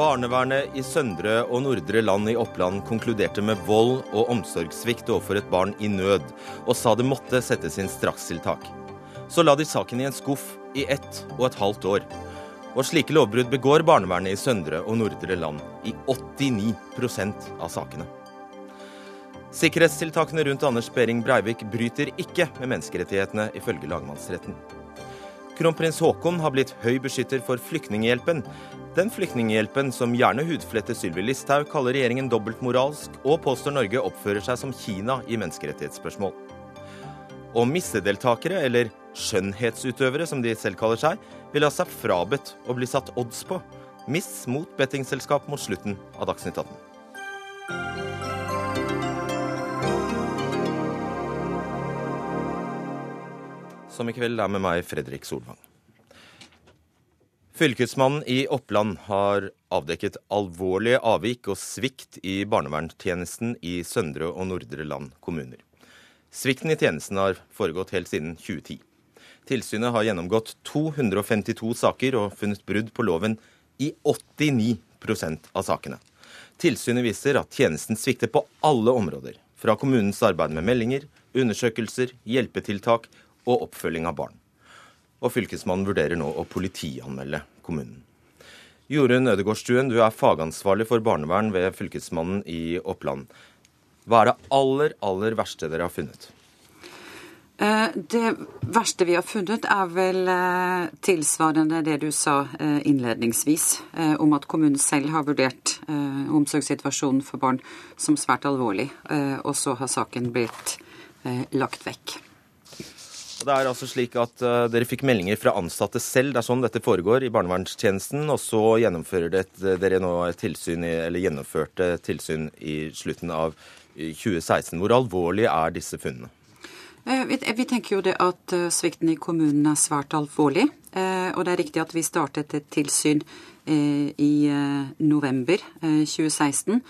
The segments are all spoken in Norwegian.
Barnevernet i Søndre og Nordre Land i Oppland konkluderte med vold og omsorgssvikt overfor et barn i nød, og sa det måtte settes inn strakstiltak. Så la de saken i en skuff i ett og et halvt år. Og slike lovbrudd begår barnevernet i Søndre og Nordre Land i 89% av sakene. Sikkerhetstiltakene rundt Anders Behring Breivik bryter ikke med menneskerettighetene, ifølge lagmannsretten. Kronprins Haakon har blitt høy beskytter for Flyktninghjelpen. Den flyktninghjelpen som gjerne hudfletter Sylvi Listhaug, kaller regjeringen dobbeltmoralsk, og påstår Norge oppfører seg som Kina i menneskerettighetsspørsmål. Og missedeltakere, eller skjønnhetsutøvere som de selv kaller seg, vil ha seg frabedt å bli satt odds på. Miss mot bettingselskap mot slutten av Dagsnytt 18. som i kveld er med meg, Fredrik Solvang. Fylkesmannen i Oppland har avdekket alvorlige avvik og svikt i barnevernstjenesten i Søndre og Nordre Land kommuner. Svikten i tjenesten har foregått helt siden 2010. Tilsynet har gjennomgått 252 saker og funnet brudd på loven i 89% av sakene. Tilsynet viser at tjenesten svikter på alle områder, fra kommunens arbeid med meldinger, undersøkelser, hjelpetiltak og oppfølging av barn. Og Fylkesmannen vurderer nå å politianmelde kommunen. Jorunn Ødegårdstuen, du er fagansvarlig for barnevern ved Fylkesmannen i Oppland. Hva er det aller, aller verste dere har funnet? Eh, det verste vi har funnet, er vel eh, tilsvarende det du sa eh, innledningsvis, om at kommunen selv har vurdert omsorgssituasjonen for barn som svært alvorlig, og så har saken blitt lagt vekk. Det er altså slik at uh, Dere fikk meldinger fra ansatte selv. Det er sånn dette foregår i barnevernstjenesten. Og så gjennomfører det, dere nå et tilsyn, eller gjennomførte tilsyn i slutten av 2016. Hvor alvorlig er disse funnene? Eh, vi tenker jo det at eh, svikten i kommunen er svært alvorlig. Og det er riktig at vi startet et tilsyn i november 2016.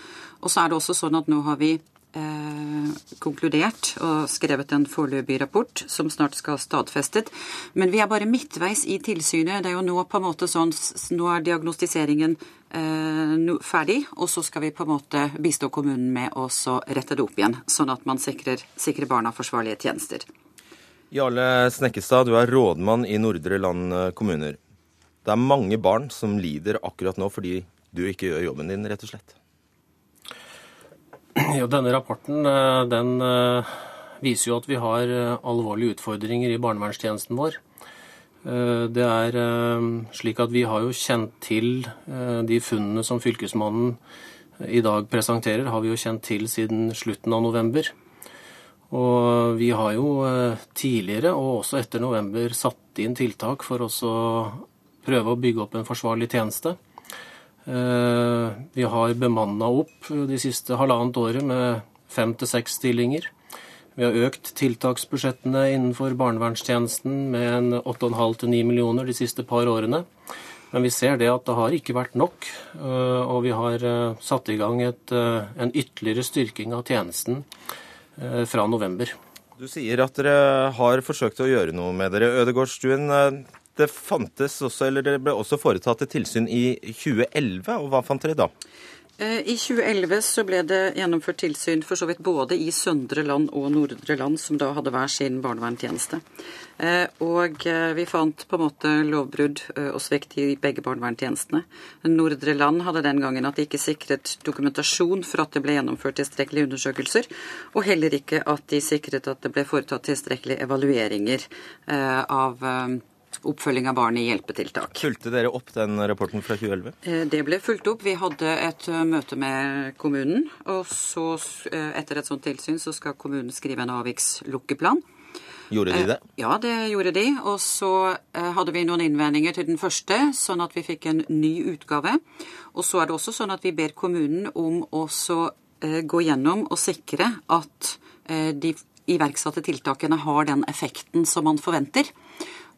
Og så er det også sånn at nå har vi eh, konkludert og skrevet en foreløpig rapport som snart skal stadfestet. Men vi er bare midtveis i tilsynet. Det er jo nå på en måte sånn Nå er diagnostiseringen eh, ferdig, og så skal vi på en måte bistå kommunen med å rette det opp igjen, sånn at man sikrer, sikrer barna forsvarlige tjenester. Jarle Snekkestad, du er rådmann i Nordre Land eh, kommuner. Det er mange barn som lider akkurat nå fordi du ikke gjør jobben din, rett og slett. Jo, denne rapporten eh, den eh, viser jo at vi har eh, alvorlige utfordringer i barnevernstjenesten vår. Det er slik at vi har jo kjent til de funnene som Fylkesmannen i dag presenterer, har vi jo kjent til siden slutten av november. Og vi har jo tidligere, og også etter november, satt inn tiltak for å prøve å bygge opp en forsvarlig tjeneste. Eh, vi har bemanna opp de siste halvannet året med fem til seks stillinger. Vi har økt tiltaksbudsjettene innenfor barnevernstjenesten med en 8,5 til 9 millioner de siste par årene. Men vi ser det at det har ikke vært nok, eh, og vi har eh, satt i gang et, en ytterligere styrking av tjenesten fra november. Du sier at dere har forsøkt å gjøre noe med dere. Ødegårdstuen, det også, det ble også foretatt et tilsyn i 2011, og hva fant dere da? Eh, I 2011 så ble det gjennomført tilsyn for så vidt både i Søndre Land og Nordre Land, som da hadde hver sin barnevernstjeneste. Eh, og eh, vi fant på en måte lovbrudd og svekt i begge barnevernstjenestene. Nordre Land hadde den gangen at de ikke sikret dokumentasjon for at det ble gjennomført tilstrekkelige undersøkelser, og heller ikke at de sikret at det ble foretatt tilstrekkelige evalueringer av oppfølging av barn i hjelpetiltak. Fulgte dere opp den rapporten fra 2011? Eh, det ble fulgt opp. Vi hadde et eh, møte med kommunen. Og så, eh, etter et sånt tilsyn, så skal kommunen skrive en avvikslukkeplan. Gjorde de det? Ja, det gjorde de. Og så hadde vi noen innvendinger til den første, sånn at vi fikk en ny utgave. Og så er det også sånn at vi ber kommunen om å gå gjennom og sikre at de iverksatte tiltakene har den effekten som man forventer.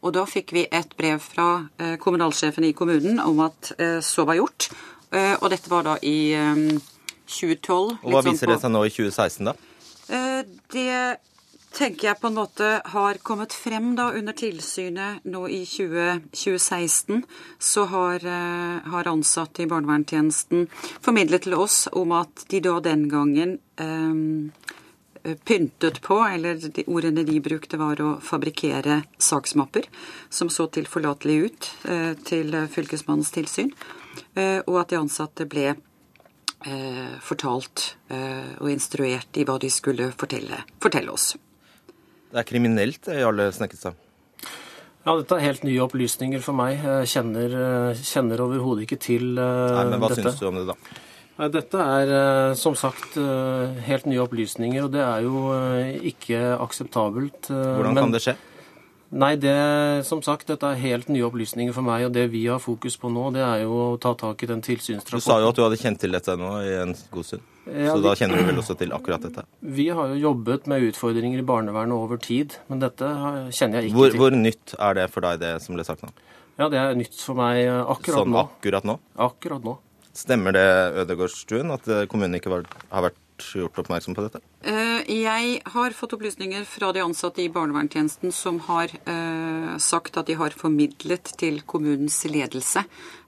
Og da fikk vi et brev fra eh, kommunalsjefen i kommunen om at eh, så var gjort. Eh, og dette var da i 2012. Og Hva viser det seg nå i 2016, da? Det tenker jeg på en måte har kommet frem da under tilsynet nå i 2016, så har, har ansatte i barnevernstjenesten formidlet til oss om at de da den gangen eh, pyntet på, eller de ordene de brukte var å fabrikkere saksmapper, som så tilforlatelig ut eh, til fylkesmannens tilsyn, eh, og at de ansatte ble eh, fortalt eh, og instruert i hva de skulle fortelle, fortelle oss. Det er kriminelt, det, Jarle Snekkestad? Ja, dette er helt nye opplysninger for meg. Jeg kjenner, kjenner overhodet ikke til uh, Nei, men Hva dette. syns du om det, da? Dette er uh, som sagt uh, helt nye opplysninger, og det er jo ikke akseptabelt. Hvordan kan det skje? Nei, det, som sagt, dette er helt nye opplysninger for meg. Og det vi har fokus på nå, det er jo å ta tak i den Du sa jo at du hadde kjent til dette nå i en god stund. Ja, Så da kjenner du vel også til akkurat dette? Vi har jo jobbet med utfordringer i barnevernet over tid, men dette kjenner jeg ikke Hvor, til. hvor nytt er det for deg, det som ble sagt nå? Ja, det er nytt for meg eh, akkurat Sånn nå. akkurat nå? Akkurat nå. Stemmer det, Ødegårdstuen, at eh, kommunen ikke var, har vært gjort oppmerksom på dette? Eh, Jeg har fått opplysninger fra de ansatte i barnevernstjenesten som har eh, sagt at de har formidlet til kommunens ledelse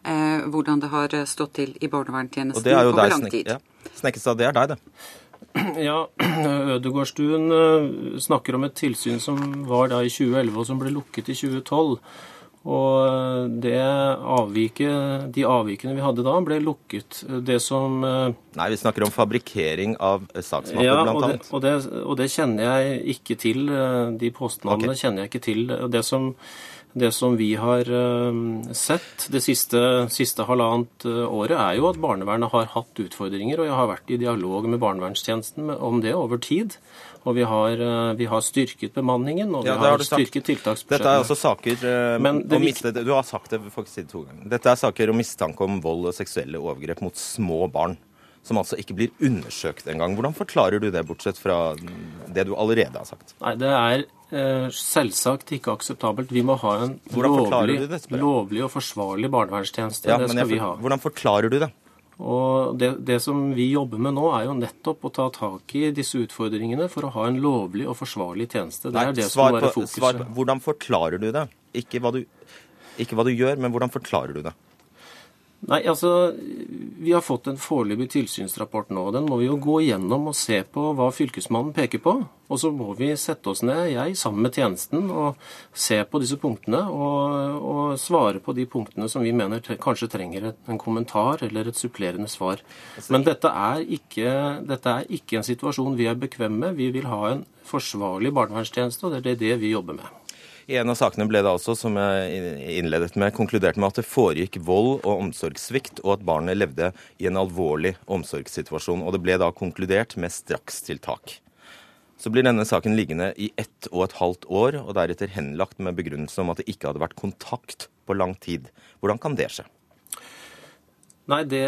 eh, hvordan det har stått til i Og barnevernstjenesten det er jo over lang tid. ja. Snekkestad. Det er deg, det. Ja, Ødegårdstuen snakker om et tilsyn som var da i 2011, og som ble lukket i 2012. Og det avviket, de avvikene vi hadde da, ble lukket. Det som eh, Nei, vi snakker om fabrikkering av eh, saksmapper, Ja, blant og det, annet. og, det, og det kjenner jeg ikke til. eh, De påstandene okay. kjenner jeg ikke til. Det som, det som vi har sett det siste, siste halvannet året, er jo at barnevernet har hatt utfordringer. Og jeg har vært i dialog med barnevernstjenesten om det over tid. Og vi har, eh, vi har styrket bemanningen, og vi Ja, har har styrket tiltaksbudsjettet. Dette er altså også saker eh, om miste, Du har sagt det, det to ganger. Dette er saker om mistanke om vold og seksuelle overgrep mot små barn. Som altså ikke blir undersøkt engang. Hvordan forklarer du det, bortsett fra det du allerede har sagt? Nei, det er eh, selvsagt ikke akseptabelt. Vi må ha en lovlig, det, lovlig og forsvarlig barnevernstjeneste. Ja, det skal jeg vi ha. Hvordan forklarer du det? Og det, det som vi jobber med nå, er jo nettopp å ta tak i disse utfordringene for å ha en lovlig og forsvarlig tjeneste. Det Nei, er det som må være fokuset. svar på hvordan forklarer du det? Ikke hva du, ikke hva du gjør, men hvordan forklarer du det? Nei, altså, Vi har fått en foreløpig tilsynsrapport nå. og Den må vi jo gå igjennom og se på hva Fylkesmannen peker på. Og så må vi sette oss ned, jeg sammen med tjenesten, og se på disse punktene. Og, og svare på de punktene som vi mener tre, kanskje trenger et, en kommentar eller et supplerende svar. Men dette er, ikke, dette er ikke en situasjon vi er bekvemme med. Vi vil ha en forsvarlig barnevernstjeneste, og det er det vi jobber med. I en av sakene ble det altså, som jeg innledet med, konkludert med at det foregikk vold og omsorgssvikt, og at barnet levde i en alvorlig omsorgssituasjon. Og det ble da konkludert med strakstiltak. Så blir denne saken liggende i ett og et halvt år, og deretter henlagt med begrunnelse om at det ikke hadde vært kontakt på lang tid. Hvordan kan det skje? Nei, det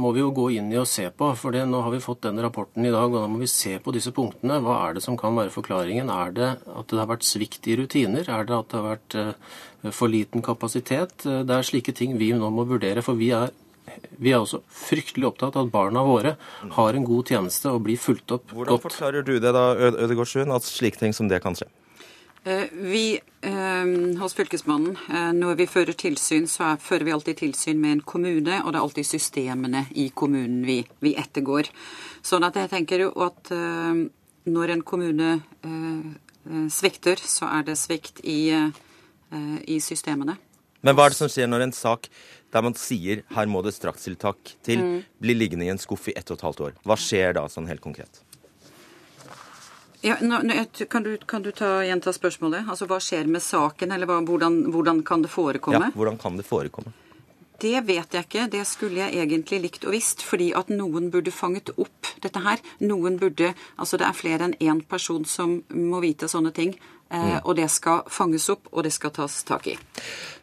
må vi jo gå inn i og se på. For det, nå har vi fått den rapporten i dag, og da må vi se på disse punktene. Hva er det som kan være forklaringen? Er det at det har vært svikt i rutiner? Er det at det har vært eh, for liten kapasitet? Eh, Det er slike ting vi nå må vurdere. For vi er, vi er også fryktelig opptatt av at barna våre har en god tjeneste og blir fulgt opp Hvordan godt. forklarer du det da, Ødegård Sund, at slike ting som det kan skje? Eh, Vi eh, hos Fylkesmannen, eh, når vi fører tilsyn, så er, fører vi alltid tilsyn med en kommune, og det er alltid systemene i kommunen vi, vi ettergår. Sånn at jeg tenker jo at når en kommune svikter, så er det svikt i, i systemene. Men hva er det som skjer når en sak der man sier her må det strakstiltak til, blir liggende i en skuff i ett og et halvt år? Hva skjer da sånn helt konkret? Ja, nå, kan, du, kan du ta, gjenta spørsmålet? Altså, Hva skjer med saken, eller hva, hvordan, hvordan kan det forekomme? Ja, hvordan kan det forekomme? Det vet jeg ikke. Det skulle jeg egentlig likt og visst. Fordi at noen burde fanget opp dette her. Noen burde Altså det er flere enn én person som må vite sånne ting. Eh, og det skal fanges opp, og det skal tas tak i.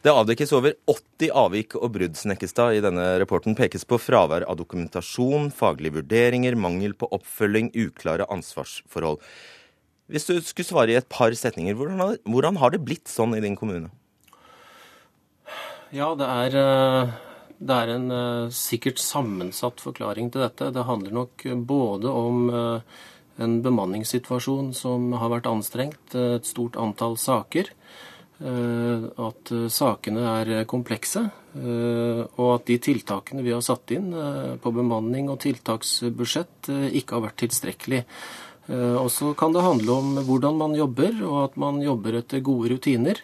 Det avdekkes over 80 avvik og brudd, Snekkestad. I denne rapporten pekes på fravær av dokumentasjon, faglige vurderinger, mangel på oppfølging, uklare ansvarsforhold. Hvis du skulle svare i et par setninger, hvordan har, hvordan har det blitt sånn i din kommune? Ja, det er, eh, det er en eh, sikkert sammensatt forklaring til dette. Det handler nok både om en bemanningssituasjon som har vært anstrengt, et stort antall saker. At sakene er komplekse, og at de tiltakene vi har satt inn på bemanning og tiltaksbudsjett, ikke har vært tilstrekkelig. Og så kan det handle om hvordan man jobber, og at man jobber etter gode rutiner.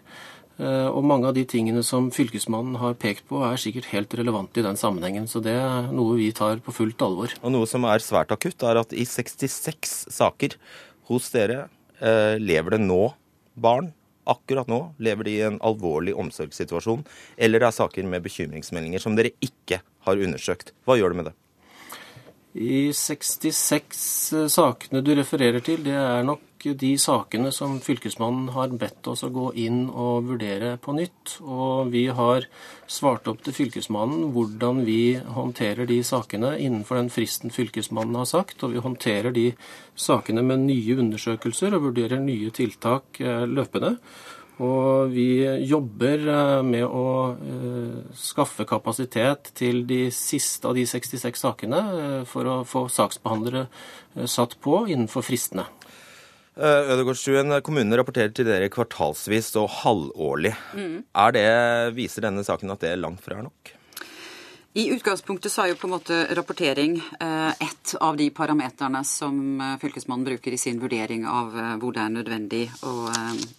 Eh, og mange av de tingene som Fylkesmannen har pekt på, er sikkert helt relevante i den sammenhengen. Så det er noe vi tar på fullt alvor. Og noe som er svært akutt, er at i 66 saker hos dere eh, lever det nå barn. Akkurat nå lever de i en alvorlig omsorgssituasjon, eller det er saker med bekymringsmeldinger som dere ikke har undersøkt. Hva gjør du med det? I 66 eh, sakene du refererer til, det er nok de sakene som Fylkesmannen har bedt oss å gå inn og vurdere på nytt. Og vi har svart opp til Fylkesmannen hvordan vi håndterer de sakene innenfor den fristen Fylkesmannen har sagt. Og vi håndterer de sakene med nye undersøkelser og vurderer nye tiltak eh, løpende. Og vi jobber eh, med å eh, skaffe kapasitet til de siste av de 66 sakene eh, for å få saksbehandlere satt på innenfor fristene. Ødegårdstuen, kommunene rapporterer til dere kvartalsvis og halvårlig. Mm. Det, viser denne saken at det er langt fra er nok? I utgangspunktet så er jo på en måte rapportering eh, ett av de parameterne som eh, Fylkesmannen bruker i sin vurdering av eh, hvor det er nødvendig å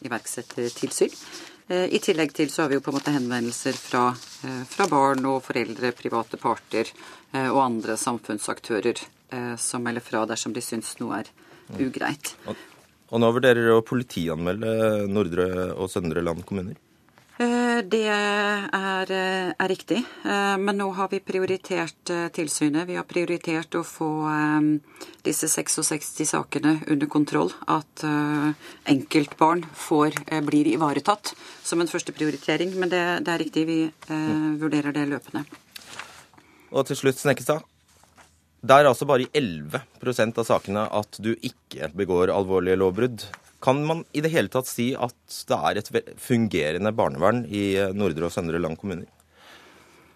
iverksette tilsyn. I tillegg til så har vi jo på en måte henvendelser fra, fra barn og foreldre, private parter og andre samfunnsaktører som melder fra dersom de syns noe er ugreit. Og, og nå vurderer dere å politianmelde Nordre og Søndre Land kommuner? Eh, det er, eh, er, riktig. Eh, men nå har vi prioritert tilsynet. Vi har prioritert å få disse 66 sakene under kontroll. At enkeltbarn får, blir ivaretatt som en førsteprioritering. Men det, det er riktig, vi vurderer det løpende. Og til slutt, Snekkestad. Det er altså bare i 11% av sakene at du ikke begår alvorlige lovbrudd. Kan man i det hele tatt si at det er et fungerende barnevern i eh, Nordre og Søndre Land kommuner?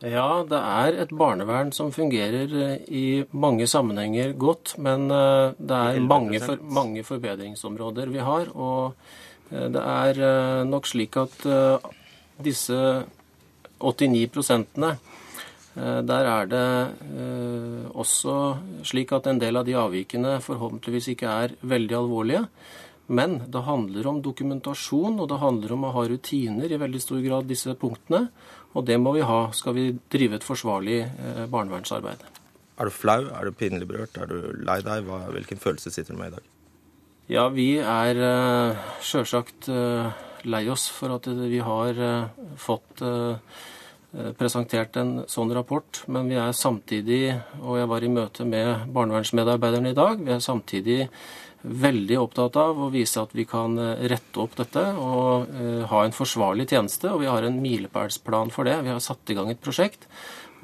Ja, det er et barnevern som fungerer eh, i mange sammenhenger godt. Men eh, det er mange, for, mange forbedringsområder vi har. Og det er nok slik at disse 89 prosentene der er det også slik at en del av de avvikene forhåpentligvis ikke er veldig alvorlige. Men det handler om dokumentasjon, og det handler om å ha rutiner i veldig stor grad, disse punktene. Og det må vi ha, skal vi drive et forsvarlig eh, barnevernsarbeid. Er du flau? Er du pinlig berørt? Er du lei deg? Hva, hvilken følelse sitter du med i dag? Ja, vi er uh, sjølsagt uh, lei oss for at vi har fått presentert en sånn rapport. Men vi er samtidig, og jeg var i møte med barnevernsmedarbeiderne i dag, vi er samtidig veldig opptatt av å vise at vi kan eh, rette opp dette og uh, ha en forsvarlig tjeneste. Og vi har en milepælsplan for det. Vi har satt i gang et prosjekt.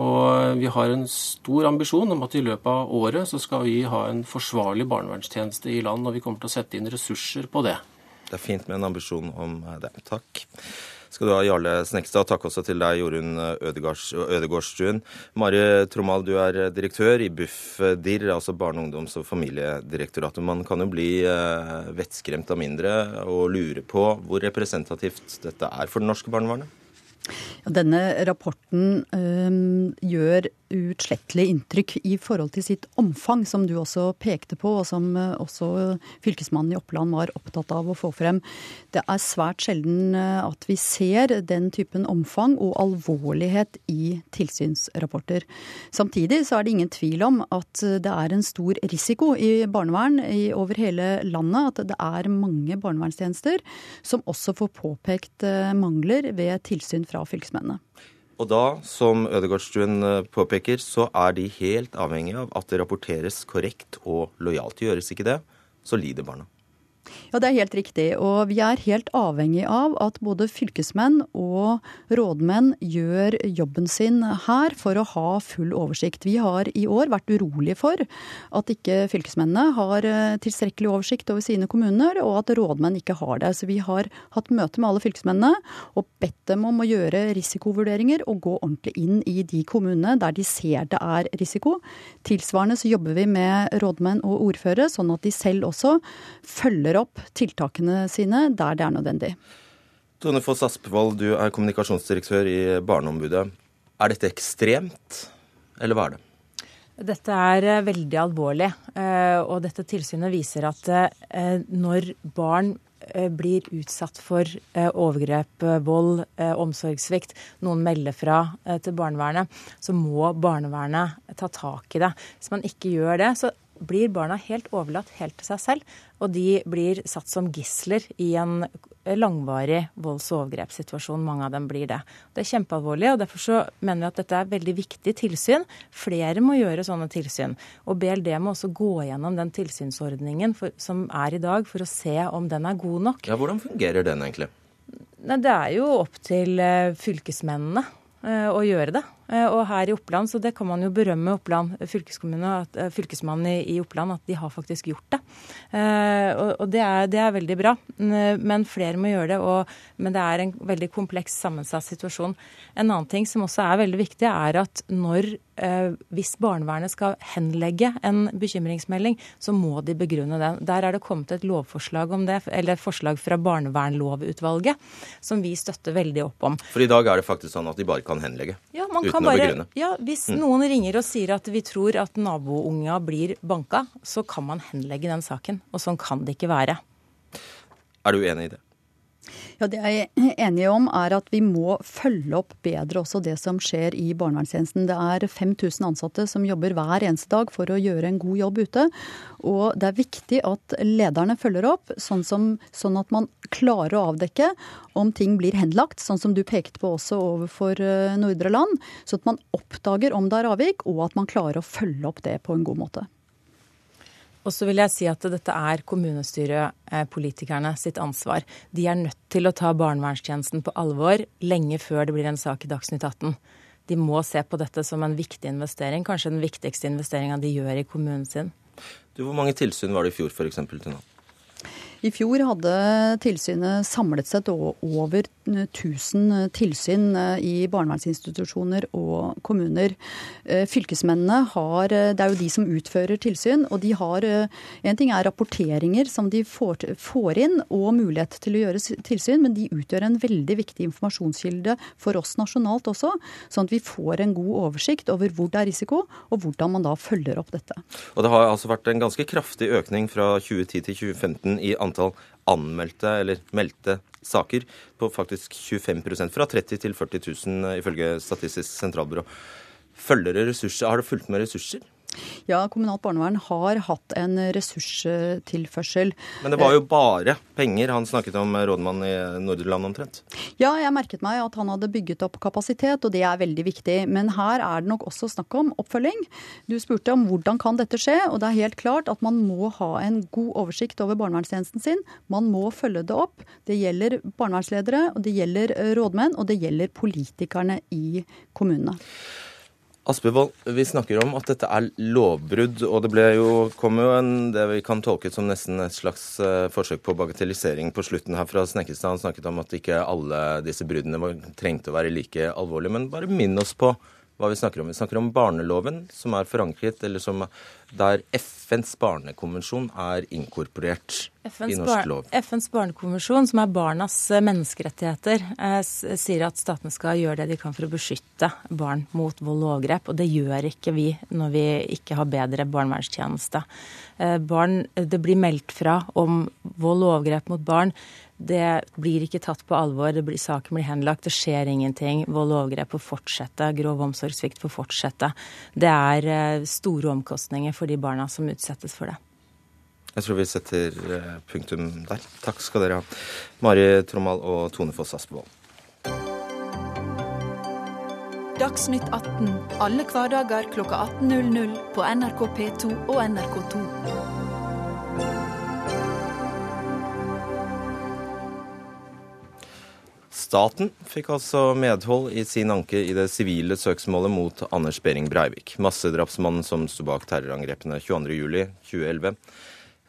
Og eh, vi har en stor ambisjon om at i løpet av året så skal vi ha en forsvarlig barnevernstjeneste i land, og vi kommer til å sette inn ressurser på det. Det er fint med en ambisjon om det. Takk skal du ha, Jarle Snekstad. Takk også til deg, Jorunn Ødegårdstuen. Mari Tromal, du er direktør i Bufdir, altså Barne-, ungdoms- og familiedirektoratet. Man kan jo bli eh, vettskremt av mindre og lure på hvor representativt dette er for det norske barnevernet? Denne rapporten øh, gjør uutslettelig inntrykk i forhold til sitt omfang, som du også pekte på, og som eh, også fylkesmannen i Oppland var opptatt av å få frem. Det er svært sjelden eh, at vi ser den typen omfang og alvorlighet i tilsynsrapporter. Samtidig så er det ingen tvil om at det er en stor risiko i barnevern i, over hele landet. At det er mange barnevernstjenester som også får påpekt eh, mangler ved tilsyn fra fylkesmennene. Og da, som Ødegårdstuen eh, påpeker, så er de helt avhengig av at det rapporteres korrekt og lojalt. Gjøres ikke det, så lider barna. Ja, det er helt riktig. Og vi er helt avhengig av at både fylkesmenn og rådmenn gjør jobben sin her for å ha full oversikt. Vi har i år vært urolige for at ikke fylkesmennene har eh, tilstrekkelig oversikt over sine kommuner, og at rådmenn ikke har det. Så vi har hatt møte med alle fylkesmennene og bedt dem om å gjøre risikovurderinger og gå ordentlig inn i de kommunene der de ser det er risiko. Tilsvarende så jobber vi med rådmenn og ordførere, sånn at de selv også følger opp tiltakene sine der det er nødvendig. Tone Foss Aspevold, du er kommunikasjonsdirektør i Barneombudet. Er dette ekstremt, eller hva er det? Dette er eh, veldig alvorlig. Eh, og dette tilsynet viser at eh, når barn blir utsatt for overgrep, vold, omsorgssvikt, noen melder fra til barnevernet, så må barnevernet ta tak i det. Hvis man ikke gjør det, så blir barna helt overlatt helt til seg selv. Og de blir satt som gisler i en langvarig volds- og overgrepssituasjon. Mange av dem blir det. Det er kjempealvorlig, og derfor så mener vi at dette er veldig viktig tilsyn. Flere må gjøre sånne tilsyn. Og BLD må også gå gjennom den tilsynsordningen for, som er i dag, for å se om den er god nok. Ja, Hvordan fungerer den egentlig? Det er jo opp til eh, fylkesmennene eh, å gjøre det. Eh, og her i Oppland, så det kan man jo berømme Oppland fylkeskommune, at, eh, fylkesmannen i, Oppland, at de har faktisk gjort det. Eh, og, det, er, det, er, veldig bra. Men flere må gjøre det. Og, men det er en veldig kompleks, sammensatt situasjon. En annen ting som også er veldig viktig, er at når hvis barnevernet skal henlegge en bekymringsmelding, så må de begrunne den. Der er det kommet et lovforslag om det, eller forslag fra barnevernlovutvalget, som vi støtter veldig opp om. For i dag er det faktisk sånn at de bare kan henlegge? Ja, man kan kan bare, ja, Hvis mm. noen ringer og sier at vi tror at nabounga blir banka, så kan man henlegge den saken. Og sånn kan det ikke være. Er du enig i det? Ja, Det jeg er enig om, er at vi må følge opp bedre også det som skjer i barnevernstjenesten. Det er 5000 ansatte som jobber hver eneste dag for å gjøre en god jobb ute. Og det er viktig at lederne følger opp, sånn, som, sånn at man klarer å avdekke om ting blir henlagt, sånn som du pekte på også overfor eh, Nordre Land. Så at man oppdager om det er avvik, og at man klarer å følge opp det på en god måte. Og så vil jeg si at dette er kommunestyrepolitikerne sitt ansvar. De er nødt til å ta barnevernstjenesten på alvor lenge før det blir en sak i Dagsnytt 18. De må se på dette som en viktig investering, kanskje den viktigste investeringa de gjør i kommunen sin. Du, hvor mange tilsyn var det i fjor f.eks. til nå? I fjor hadde tilsynet samlet sett over 1000 tilsyn eh, i barnevernsinstitusjoner og kommuner. Eh, fylkesmennene har eh, Det er jo de som utfører tilsyn, og de har En ting er rapporteringer som de får, får inn, og mulighet til å gjøre tilsyn, men de utgjør en veldig viktig informasjonskilde for oss nasjonalt også, sånn at vi får en god oversikt over hvor det er risiko, og hvordan man da følger opp dette. Og Det har altså vært en ganske kraftig økning fra 2010 til 2015 i antall anmeldte eller meldte saker på faktisk 25% fra 30 til 40 000 ifølge Statistisk sentralbyrå. Følger det ressurser? Har det fulgt med ressurser? Ja, kommunalt barnevern har hatt en ressurstilførsel. Men det var jo bare penger han snakket om, rådmann i Nordre Land omtrent? Ja, jeg merket meg at han hadde bygget opp kapasitet, og det er veldig viktig. Men her er det nok også snakk om oppfølging. Du spurte om hvordan kan dette skje, og det er helt klart at man må ha en god oversikt over barnevernstjenesten sin. Man må følge det opp. Det gjelder barnevernsledere, og det gjelder rådmenn, og det gjelder politikerne i kommunene. Aspevold, vi snakker om at dette er lovbrudd, og det ble jo, kom jo en, det vi kan tolke som nesten et slags uh, forsøk på bagatellisering på slutten her fra Snekkestad. Han snakket om at ikke alle disse bruddene trengte å være like alvorlige. Men bare minn oss på hva vi snakker om. Vi snakker om barneloven, som er forankret, eller som, der FNs barnekonvensjon er inkorporert FNs i norsk lov. FNs barnekonvensjon, som er barnas eh, menneskerettigheter, eh, sier at statene skal gjøre det de kan for å beskytte barn mot vold og overgrep. Og det gjør ikke vi når vi ikke har bedre barnevernstjeneste. Eh, barn, det blir meldt fra om vold og overgrep mot barn det blir ikke tatt på alvor. Det blir, saken blir henlagt, det skjer ingenting. Vold og overgrep får fortsette. Grov omsorgssvikt får fortsette. Det er eh, store omkostninger for de barna som utsettes for det. Jeg tror vi setter eh, punktum der. Takk skal dere ha. Mari Trommal og Tone Foss Aspevold. Dagsnytt 18 alle hverdager klokka 18.00 på NRK P2 og NRK2. Staten fikk altså medhold i sin anke i det sivile søksmålet mot Anders Behring Breivik, massedrapsmannen som sto bak terrorangrepene 22.07.2011.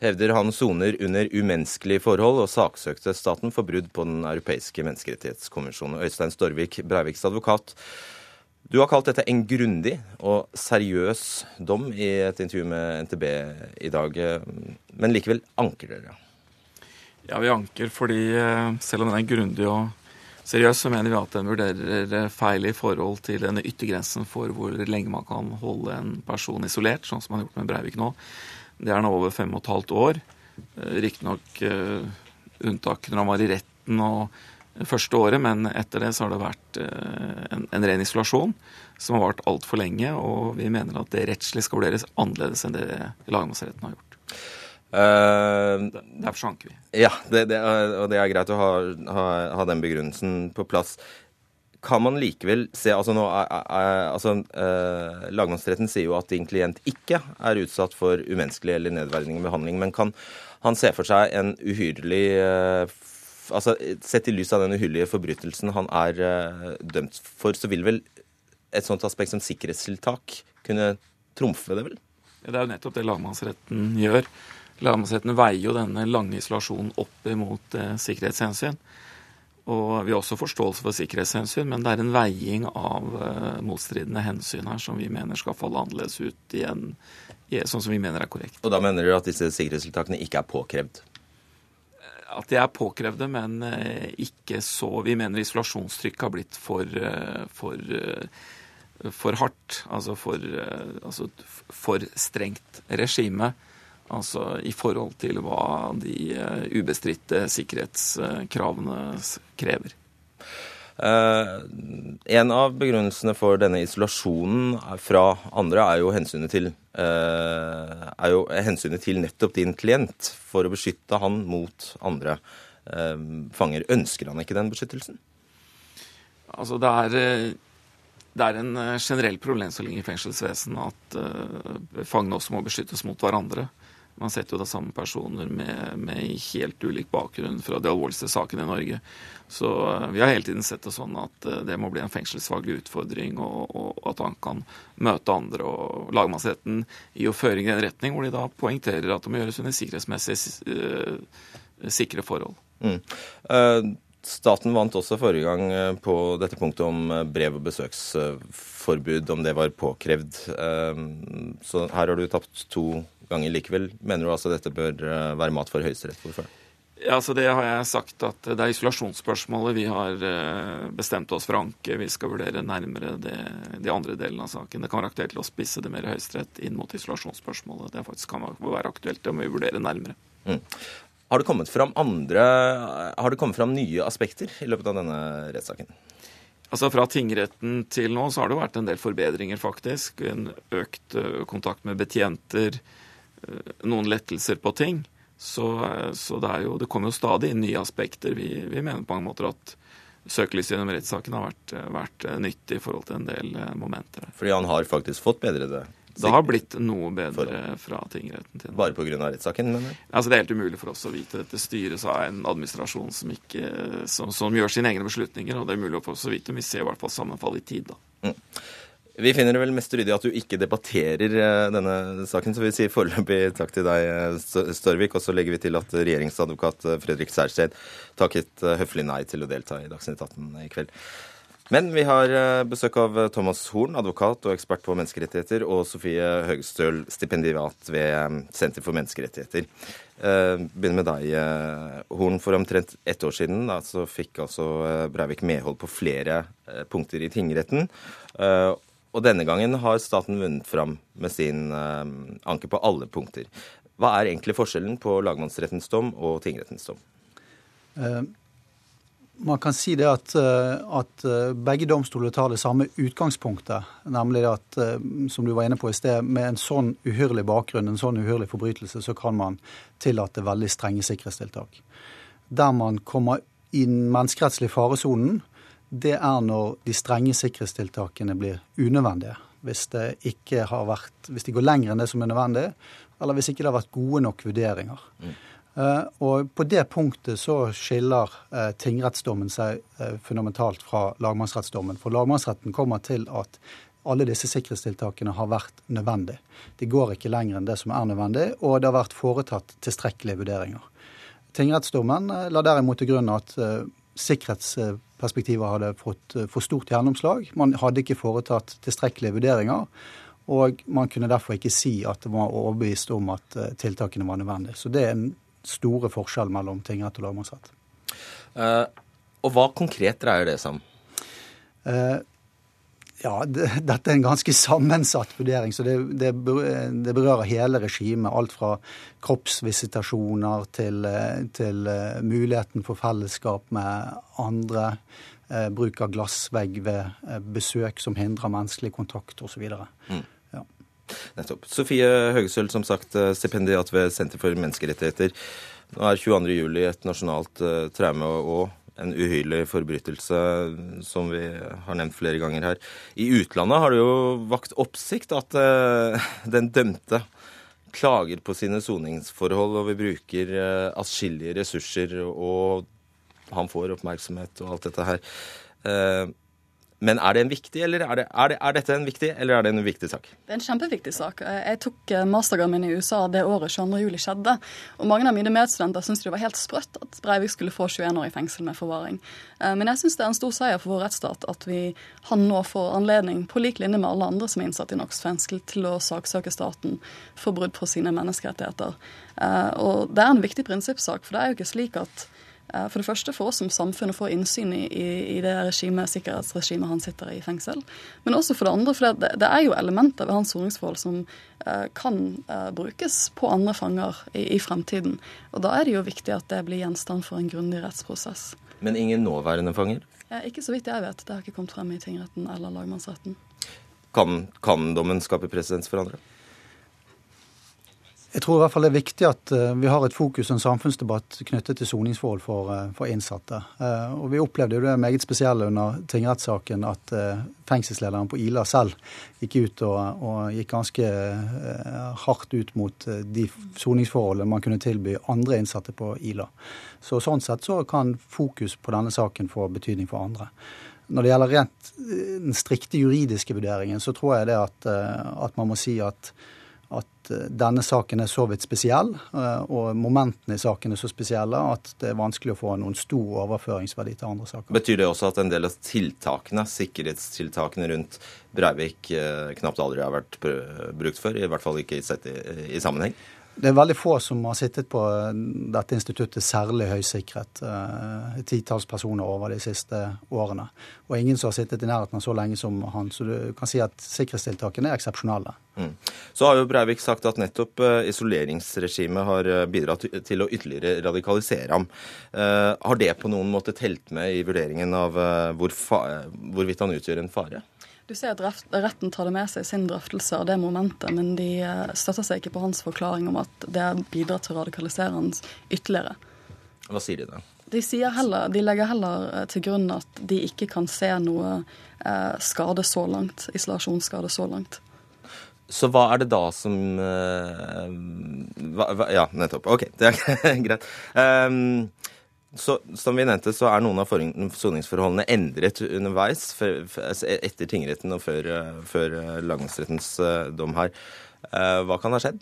Hevder han soner under umenneskelige forhold, og saksøkte staten for brudd på Den europeiske menneskerettighetskonvensjonen. Øystein Storvik, Breiviks advokat. Du har kalt dette en grundig og seriøs dom i et intervju med NTB i dag, men likevel anker dere? Ja, vi anker fordi eh, selv om den er grundig og seriøs, så mener vi at den vurderer eh, feil i forhold til denne yttergrensen for hvor lenge man kan holde en person isolert, sånn som man har gjort med Breivik nå. Det er nå over fem og et halvt år. Eh, riktignok unntak når han var i retten og første året, men etter det så har det vært en ren isolasjon som har vart altfor lenge, og vi mener at det rettslig skal vurderes annerledes enn det lagmannsretten har gjort. Uh, Derfor sanker vi. Ja, det, det, og det er greit å ha, ha, ha, den begrunnelsen på plass. Kan man likevel se altså nå er, er, altså, uh, Lagmannsretten sier jo at din klient ikke er utsatt for umenneskelig eller nedverdigende behandling, men kan han se for seg en uhyrlig uh, altså Sett i lys av den uhyrlige forbrytelsen han er dømt for, så vil vel et sånt aspekt som sikkerhetstiltak kunne trumfe det, vel? Ja, det er jo nettopp det lagmannsretten gjør. Lagmannsretten veier jo denne lange isolasjonen opp imot eh, sikkerhetshensyn. Og Vi har også forståelse for sikkerhetshensyn, men det er en veiing av eh, motstridende hensyn her som vi mener skal falle annerledes ut igjen, sånn som vi mener er korrekt. Og Da mener du at disse sikkerhetstiltakene ikke er påkrevd? At de er påkrevde, men eh, ikke så Vi mener isolasjonstrykket har blitt for, eh, for, eh, for hardt. Altså for, altså for strengt regime Altså i forhold til hva de eh, ubestridte sikkerhetskravene krever. Eh, en av begrunnelsene for denne isolasjonen fra andre er jo hensynet til, eh, er jo hensynet til nettopp din klient, for å beskytte han mot andre eh, fanger. Ønsker han ikke den beskyttelsen? Altså det er, det er en generell problemstilling i fengselsvesenet at uh, fangene også må beskyttes mot hverandre. Man setter jo da samme personer med, med helt ulik bakgrunn fra de alvorligste sakene i Norge. Så eh, vi har hele tiden sett det sånn at eh, det må bli en fengselsfaglig utfordring, og, og at han kan møte andre. Og lagmannsretten gir jo føring i en retning hvor de da poengterer at det må gjøres under sikkerhetsmessig uh, sikre forhold. Mm. Uh, Staten vant også forrige gang på dette punktet om brev- og besøksforbud, om det var påkrevd. Så her har du tapt to ganger likevel. Mener du altså dette bør eh, være mat for Høyesterett? Hvorfor? Ja, altså Det har jeg sagt at det er isolasjonsspørsmålet vi har eh, bestemt oss for å anke. Vi skal vurdere nærmere det, de andre delene av saken. Det kan være aktuelt å spisse det mer i Høyesterett inn mot isolasjonsspørsmålet. Det faktisk kan være aktuelt, det må vi vurdere nærmere. Mm. Har det kommet fram andre, har det kommet fram nye aspekter i løpet av denne rettssaken? Altså Fra tingretten til nå så har det vært en del forbedringer, faktisk. En økt eh, kontakt med betjenter Eh, noen lettelser på ting. Så, eh, så det, jo, det, kommer jo stadig inn nye aspekter. Vi, vi mener på mange måter at søkelyset gjennom rettssaken har vært, vært, nyttig i forhold til en del momenter. Fordi han har faktisk fått bedre det? Det har blitt noe bedre fra tingretten til nå. Bare pga. rettssaken? mener Altså, det er helt umulig for oss å vite. Dette styres av en administrasjon som, ikke, som, som, gjør sine egne beslutninger. Og det er umulig for oss å vite, men vi ser i hvert fall sammenfall i tid. da. Mm. Vi finner det vel mest ryddig at du ikke debatterer eh, denne saken, så vi sier foreløpig takk til deg, eh, Størvik. Og så legger vi til at regjeringsadvokat eh, Fredrik Særsted takket høflig nei til å delta i Dagsnytt 18 i kveld. Men vi har besøk av Thomas Horn, advokat og ekspert på menneskerettigheter, og Sofie Høgestøl, stipendiat ved Senter for menneskerettigheter. Begynner med deg, Horn. For omtrent ett år siden da, så fikk altså Breivik medhold på flere punkter i tingretten. Og denne gangen har staten vunnet fram med sin anke på alle punkter. Hva er egentlig forskjellen på lagmannsrettens dom og tingrettens dom? Uh, man kan si det at, uh, at begge domstoler tar det samme utgangspunktet. Nemlig at, som du var inne på i sted, med en sånn uhyrlig bakgrunn, en sånn uhyrlig forbrytelse, så kan man tillate veldig strenge sikkerhetstiltak. Der man kommer i den menneskerettslige faresonen, det er når de strenge sikkerhetstiltakene blir unødvendige. Hvis, det ikke har vært, hvis de går lenger enn det som er nødvendig, eller hvis ikke det har vært gode nok vurderinger. Mm. Eh, og på det punktet så skiller eh, tingrettsdommen seg eh, fundamentalt fra lagmannsrettsdommen. For lagmannsretten kommer til at alle disse sikkerhetstiltakene har vært nødvendig. De går ikke lenger enn det som er nødvendig, og det har vært foretatt tilstrekkelige vurderinger. Tingrettsdommen la derimot til grunn at sikkerhetsperspektivet hadde fått for stort gjennomslag. Man hadde ikke foretatt tilstrekkelige vurderinger. Og man kunne derfor ikke si at det var overbevist om at tiltakene var nødvendige. Så det er en store forskjell mellom tingrett og lagmannsrett. Uh, og hva konkret dreier det seg om? Uh, ja, det, Dette er en ganske sammensatt vurdering. så det, det, det berører hele regimet. Alt fra kroppsvisitasjoner til, til uh, muligheten for fellesskap med andre. bruk av glassvegg ved besøk som hindrer menneskelig kontakt osv. Mm. Nettopp. Sofie Høgesøl, som sagt stipendiat ved Senter for menneskerettigheter. Nå er 22. juli et nasjonalt uh, traume og en uhyrlig forbrytelse, som vi har nevnt flere ganger her. I utlandet har det jo vakt oppsikt at uh, den dømte klager på sine soningsforhold, og vi bruker uh, atskillige ressurser, og han får oppmerksomhet og alt dette her. Uh, men er det en viktig, eller er, det, er, det, er, dette en viktig, eller er det en viktig sak? Det er en kjempeviktig sak. Jeg tok eh, mastergraden min i USA det året 22.07 skjedde. Og mange av mine medstudenter syntes det var helt sprøtt at Breivik skulle få 21 år i fengsel med forvaring. Eh, men jeg syns det er en stor seier for vår rettsstat at vi, han nå får anledning, på lik linje med alle andre som er innsatt i NOx fengsel, til å saksøke staten for brudd på sine menneskerettigheter. Eh, og det er en viktig prinsippsak, for det er jo ikke slik at for det første for oss som samfunn å få innsyn i, i det regime, sikkerhetsregimet han sitter i fengsel. Men også for det andre, for det, det er jo elementer ved hans soningsforhold som uh, kan uh, brukes på andre fanger i, i, fremtiden. Og da er det jo viktig at det blir gjenstand for en grundig rettsprosess. Men ingen nåværende fanger? Eh, ikke så vidt jeg vet. Det har ikke kommet frem i tingretten eller lagmannsretten. Kan, kan dommen skape presedens for andre? Jeg tror i hvert fall det er viktig at eh, vi har et fokus og en samfunnsdebatt knyttet til soningsforhold for, eh, for, innsatte. Eh, og Vi opplevde jo det meget spesielle under tingrettssaken at fengselslederen på Ila selv gikk ut og, og gikk ganske hardt ut mot de soningsforholdene man kunne tilby andre innsatte på Ila. Så Sånn sett så kan fokus på denne saken få betydning for andre. Når det gjelder rent den strikte juridiske vurderingen, så tror jeg det at, at man må si at at eh, denne saken er så vidt spesiell, eh, og momentene i saken er så spesielle at det er vanskelig å få noen stor overføringsverdi til andre saker. Betyr det også at en del av tiltakene, sikkerhetstiltakene rundt Breivik eh, knapt aldri har vært brukt før, i hvert fall ikke sett i, i sammenheng? Det er veldig få som har sittet på dette instituttet særlig høysikret. Et titalls personer over de siste årene. Og ingen som har sittet i nærheten av så lenge som han. Så du kan si at sikkerhetstiltakene er eksepsjonelle. Mm. Så har jo Breivik sagt at nettopp uh, isoleringsregimet har eh, bidratt til å ytterligere radikalisere ham. Har det på noen måte telt med i vurderingen av hvor hvorvidt han utgjør en fare? Du ser at retten tar det med seg i sin drøftelse av det momentet, men de eh, støtter seg ikke på hans forklaring om at det bidrar til å radikalisere hans ytterligere. Hva sier de da? De, heller, de, legger heller eh, til grunn at de ikke kan se noe eh, skade så langt, isolasjonsskade så langt. Så hva er det da som hva, hva, Ja, nettopp. OK, det er greit. Um, så, som vi nevnte, så er noen av soningsforholdene endret underveis altså etter tingretten og før, før lagmannsrettens eh, dom her. Eh, hva kan ha skjedd?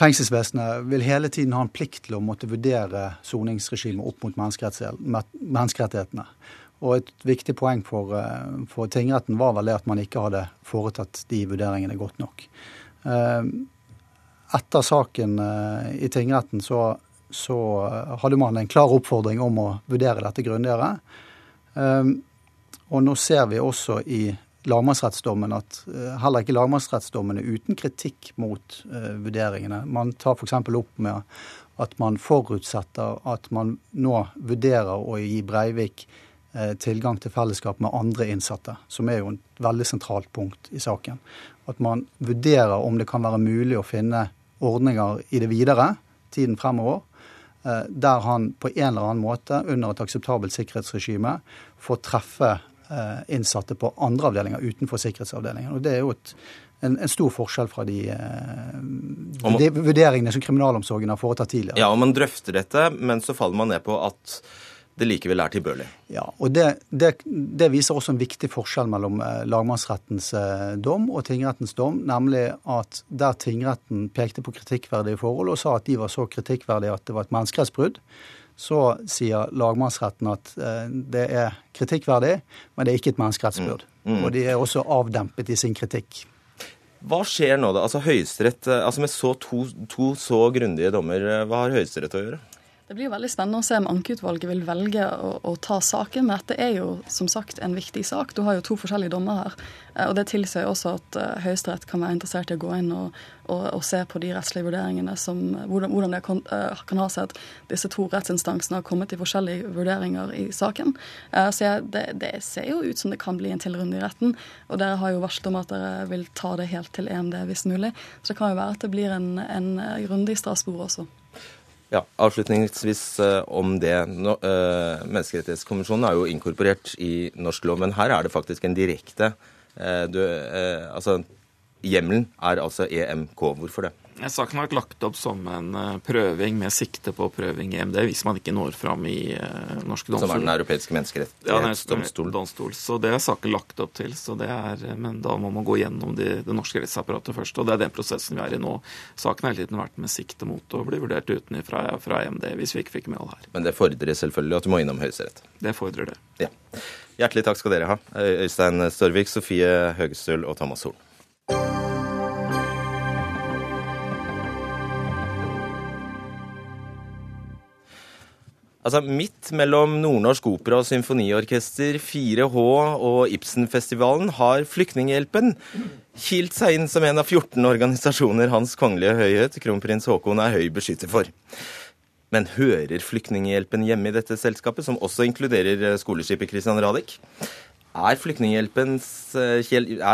Fengselsvesenet vil hele tiden ha en plikt til å måtte vurdere soningsregimet opp mot menneskerettighetene. Og et viktig poeng for, eh, for tingretten var vel det at man ikke hadde foretatt de vurderingene godt nok etter saken eh, i tingretten så, så, hadde man en klar oppfordring om å vurdere dette grundigere. Ehm, og nå ser vi også i lagmannsrettsdommen at eh, heller ikke lagmannsrettsdommen er uten kritikk mot vurderingene. Man tar f.eks. opp med at man forutsetter at man nå vurderer å gi Breivik tilgang til fellesskap med andre innsatte, som er jo et veldig sentralt punkt i saken. At man vurderer om det kan være mulig å finne ordninger i det videre, tiden fremover, eh, der han på en eller annen måte under et akseptabelt sikkerhetsregime får treffe eh, innsatte på andre avdelinger utenfor sikkerhetsavdelingen. Og Det er jo et, en, en stor forskjell fra de, de vurderingene som kriminalomsorgen har foretatt tidligere. Ja, og Man drøfter dette, men så faller man ned på at det likevel er tilbørlig. Ja, og det, det, det, viser også en viktig forskjell mellom eh, lagmannsrettens eh, dom og tingrettens dom, nemlig at der tingretten pekte på kritikkverdige forhold og sa at de var så kritikkverdige at det var et menneskerettsbrudd, så sier lagmannsretten at eh, det er kritikkverdig, men det er ikke et menneskerettsbrudd. Mm. Mm. Og de er også avdempet i sin kritikk. Hva skjer nå, da? Altså Høyesterett, altså Med så to, to så grundige dommer, hva har Høyesterett å gjøre? Det blir veldig spennende å se om ankeutvalget vil velge å, å, ta saken. Men dette er jo som sagt en viktig sak. Du har jo to forskjellige dommer her. Eh, og Det tilsier også at uh, Høyesterett kan være interessert i å gå inn og, og, og se på de rettslige vurderingene som hvordan, hvordan det kan, uh, kan, ha seg at disse to rettsinstansene har kommet til forskjellige vurderinger i saken. Så jeg, det, det, ser jo ut som det kan bli en tilrunde i retten. Og dere har jo varslet om at dere vil ta det helt til EMD hvis mulig. Så det kan jo være at det blir en, en runde i Strasbourg også. Ja, Avslutningsvis uh, om det. No, uh, menneskerettighetskonvensjonen er jo inkorporert i norsk lov, men her er det faktisk en direkte uh, du, Altså, hjemmelen er altså EMK. Hvorfor det? Saken har vært lagt opp som en eh, prøving med sikte på prøving i EMD hvis man ikke når fram i uh, norske domstol. Som er Den europeiske menneskerettighetsdomstol. Ja, domstol. Så det er saken lagt opp til. Så det er, eh, men da må man gå gjennom de, det norske rettsapparatet først. Og det er den prosessen vi er i nå. Saken har hele tiden vært med sikte mot å bli vurdert utenfra fra EMD hvis vi ikke fikk medhold her. Men det fordrer selvfølgelig at du må innom Høyesterett? Det fordrer det. Ja. Hjertelig takk skal dere ha. Øystein Storvik, Sofie Høgestøl og Thomas Horn. Altså, Midt mellom Nordnorsk Opera og Symfoniorkester, 4H og Ibsenfestivalen har Flyktninghjelpen kilt seg inn som en av 14 organisasjoner Hans Kongelige Høyhet, kronprins Haakon, er høy beskytter for. Men hører Flyktninghjelpen hjemme i dette selskapet, som også inkluderer skoleskipet Christian Radich? Eh, er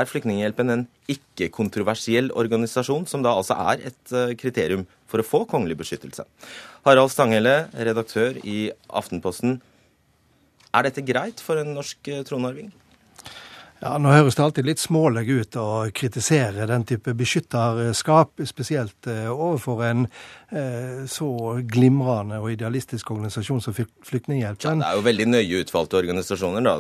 Flyktninghjelpen en ikke-kontroversiell organisasjon, som da altså er et eh, kriterium for å få kongelig beskyttelse? Harald Stanghelle, redaktør i Aftenposten. Er dette greit for en norsk eh, tronarving? Ja, Nå høres det alltid litt smålig ut å kritisere den type beskytterskap, spesielt overfor en så glimrende og idealistisk organisasjon som Flyktninghjelpen. Ja, det er jo veldig nøye utvalgte organisasjoner. da.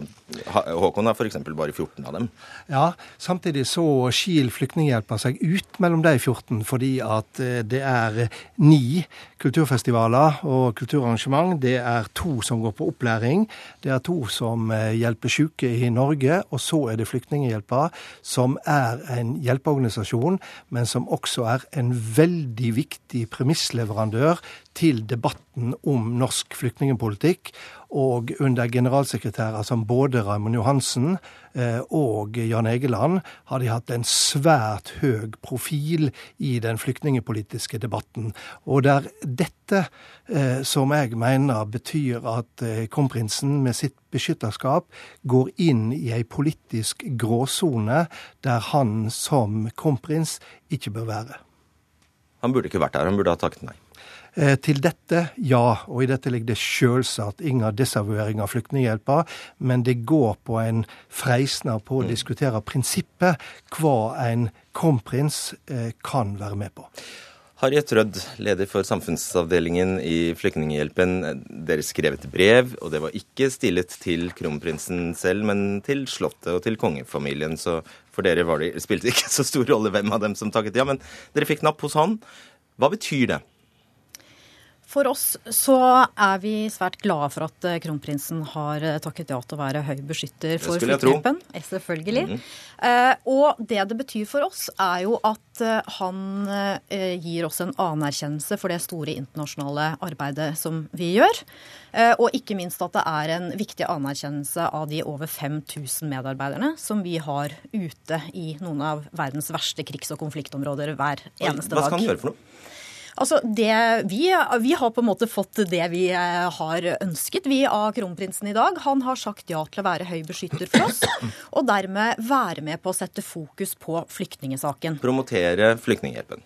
Håkon har f.eks. bare 14 av dem. Ja, samtidig så skil Flyktninghjelpen seg ut mellom de 14 fordi at eh, det er ni kulturfestivaler og kulturarrangement. Det er to som går på opplæring. Det er to som hjelper syke i Norge. og så er det Flyktninghjelpen, som er en hjelpeorganisasjon, men som også er en veldig viktig premissleverandør til debatten om norsk flyktningpolitikk. Og under generalsekretærer som både Raymond Johansen eh, og Jan Egeland har de hatt en svært høy profil i den flyktningepolitiske debatten. Og det er dette eh, som jeg mener betyr at eh, kronprinsen med sitt beskytterskap går inn i ei politisk gråsone der han som kronprins ikke bør være. Han burde ikke vært der, han burde ha takket nei. Eh, til dette, ja, og i dette ligger det selvsagt ingen desavouering av Flyktninghjelpa, men det går på en freisner på å mm. diskutere prinsippet hva en kronprins eh, kan være med på. Harriet Rødd, leder for samfunnsavdelingen i Flyktninghjelpen. Dere skrev et brev, og det var ikke stillet til kronprinsen selv, men til Slottet og til kongefamilien. Så for dere det, spilte ikke så stor rolle hvem av dem som takket ja. Men dere fikk napp hos han. Hva betyr det? For oss så er vi svært glade for at eh, kronprinsen har eh, takket ja til å være høy beskytter for. Eh, selvfølgelig. Mm -hmm. og det det betyr for oss, er jo at han gir oss en anerkjennelse for det store internasjonale arbeidet som vi gjør. Og ikke minst at det er en viktig anerkjennelse av de over 5000 medarbeiderne som vi har ute i noen av verdens verste krigs- og konfliktområder hver eneste dag. Hva skal han gjøre for noe? Altså, det, vi, vi, har på en måte fått det vi eh, har ønsket, vi av kronprinsen i dag. Han har sagt ja til å være høy beskytter for oss, og dermed være med på å sette fokus på flyktningesaken. Promotere Flyktninghjelpen.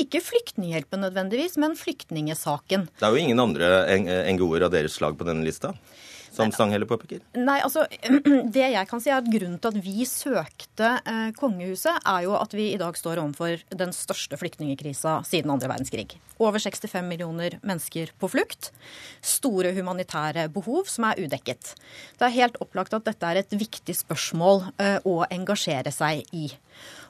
Ikke Flyktninghjelpen nødvendigvis, men flyktningesaken. Det er jo ingen andre NGO-er av deres slag på denne lista? Som Stanghelle påpeker? Nei, altså, Det jeg kan si er at Grunnen til at vi søkte eh, kongehuset, er jo at vi i dag står overfor den største flyktningkrisa siden andre verdenskrig. Over 65 millioner mennesker på flukt. Store humanitære behov som er udekket. Det er helt opplagt at dette er et viktig spørsmål eh, å engasjere seg i.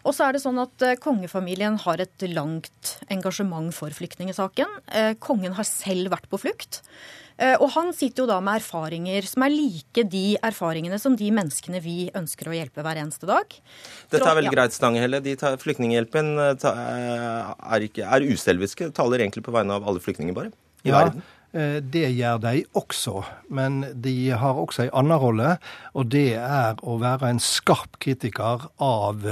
Og så er det sånn at eh, Kongefamilien har et langt engasjement for flyktningesaken. Eh, kongen har selv vært på flukt. Eh, og han sitter jo da med erfaringer som er like de erfaringene som de menneskene vi ønsker å hjelpe hver eneste dag. Dette er vel ja. greit, Stanghelle. Flyktninghjelpen er, ikke, er uselviske, taler egentlig på vegne av alle flyktninger, bare, i ja. verden. Det gjør de også, men de har også en annen rolle. Og det er å være en skarp kritiker av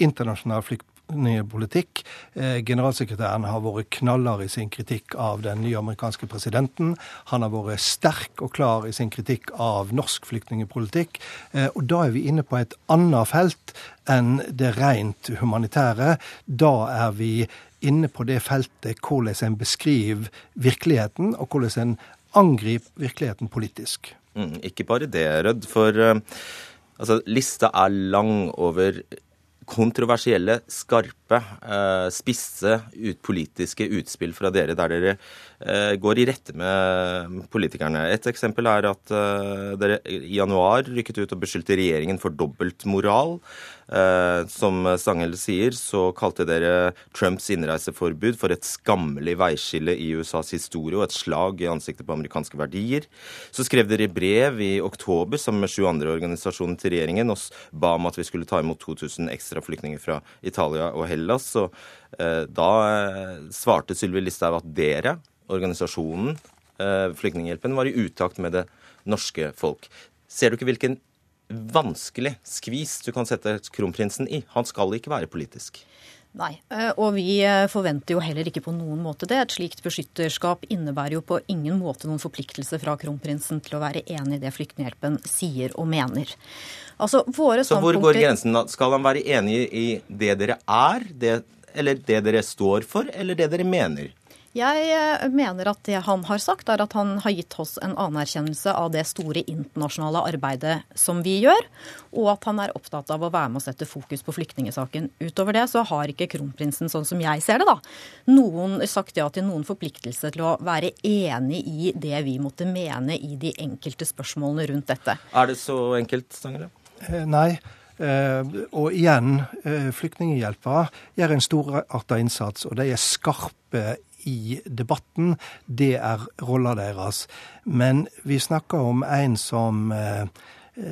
internasjonal flykt politikk. Eh, generalsekretæren har vært knallhard i sin kritikk av den nye amerikanske presidenten. Han har vært sterk og klar i sin kritikk av norsk flyktningepolitikk. Eh, og da er vi inne på et annet felt enn det rent humanitære. Da er vi inne på det feltet hvordan en beskriver virkeligheten, og hvordan en angriper virkeligheten politisk. Mm, ikke bare det, Rødd. For uh, altså, lista er lang over kontroversielle, skarpe, eh, spisse ut politiske utspill fra dere der dere eh, går i rette med politikerne. Et eksempel er at eh, dere i januar rykket ut og beskyldte regjeringen for dobbeltmoral. Eh, som Stangel sier, så kalte dere Trumps innreiseforbud for et skammelig veiskille i USAs historie og et slag i ansiktet på amerikanske verdier. Så skrev dere brev i oktober sammen med sju andre organisasjoner til regjeringen og ba om at vi skulle ta imot 2000 ekstra flyktninger fra Italia og Hellas. Så eh, da eh, svarte Sylvi Listhaug at dere, organisasjonen, Flyktninghjelpen, var i utakt med det norske folk. Ser du ikke hvilken vanskelig skvis du kan sette kronprinsen i. Han skal ikke være politisk. Nei, eh, og vi eh, forventer jo heller ikke på noen måte det. Et slikt beskytterskap innebærer jo på ingen måte noen forpliktelse fra kronprinsen til å være enig i det Flyktninghjelpen sier og mener. Altså, våre Så hvor går grensen? da? Skal han være enig i det dere er, det, eller det dere står for, eller det dere mener? Jeg eh, mener at det han har sagt, er at han har gitt oss en anerkjennelse av det store internasjonale arbeidet som vi gjør, og at han er opptatt av å være med og sette fokus på flyktningesaken. Utover det så har ikke kronprinsen, sånn som jeg ser det, da, noen sagt ja til noen forpliktelse til å være enig i det vi måtte mene i de enkelte spørsmålene rundt dette. Er det så enkelt, Stangele? Eh, nei. Uh, og igjen, Flyktninghjelpa gjør en storarta innsats, og de er skarpe i debatten. Det er rolla deres. Men vi snakker om en som eh,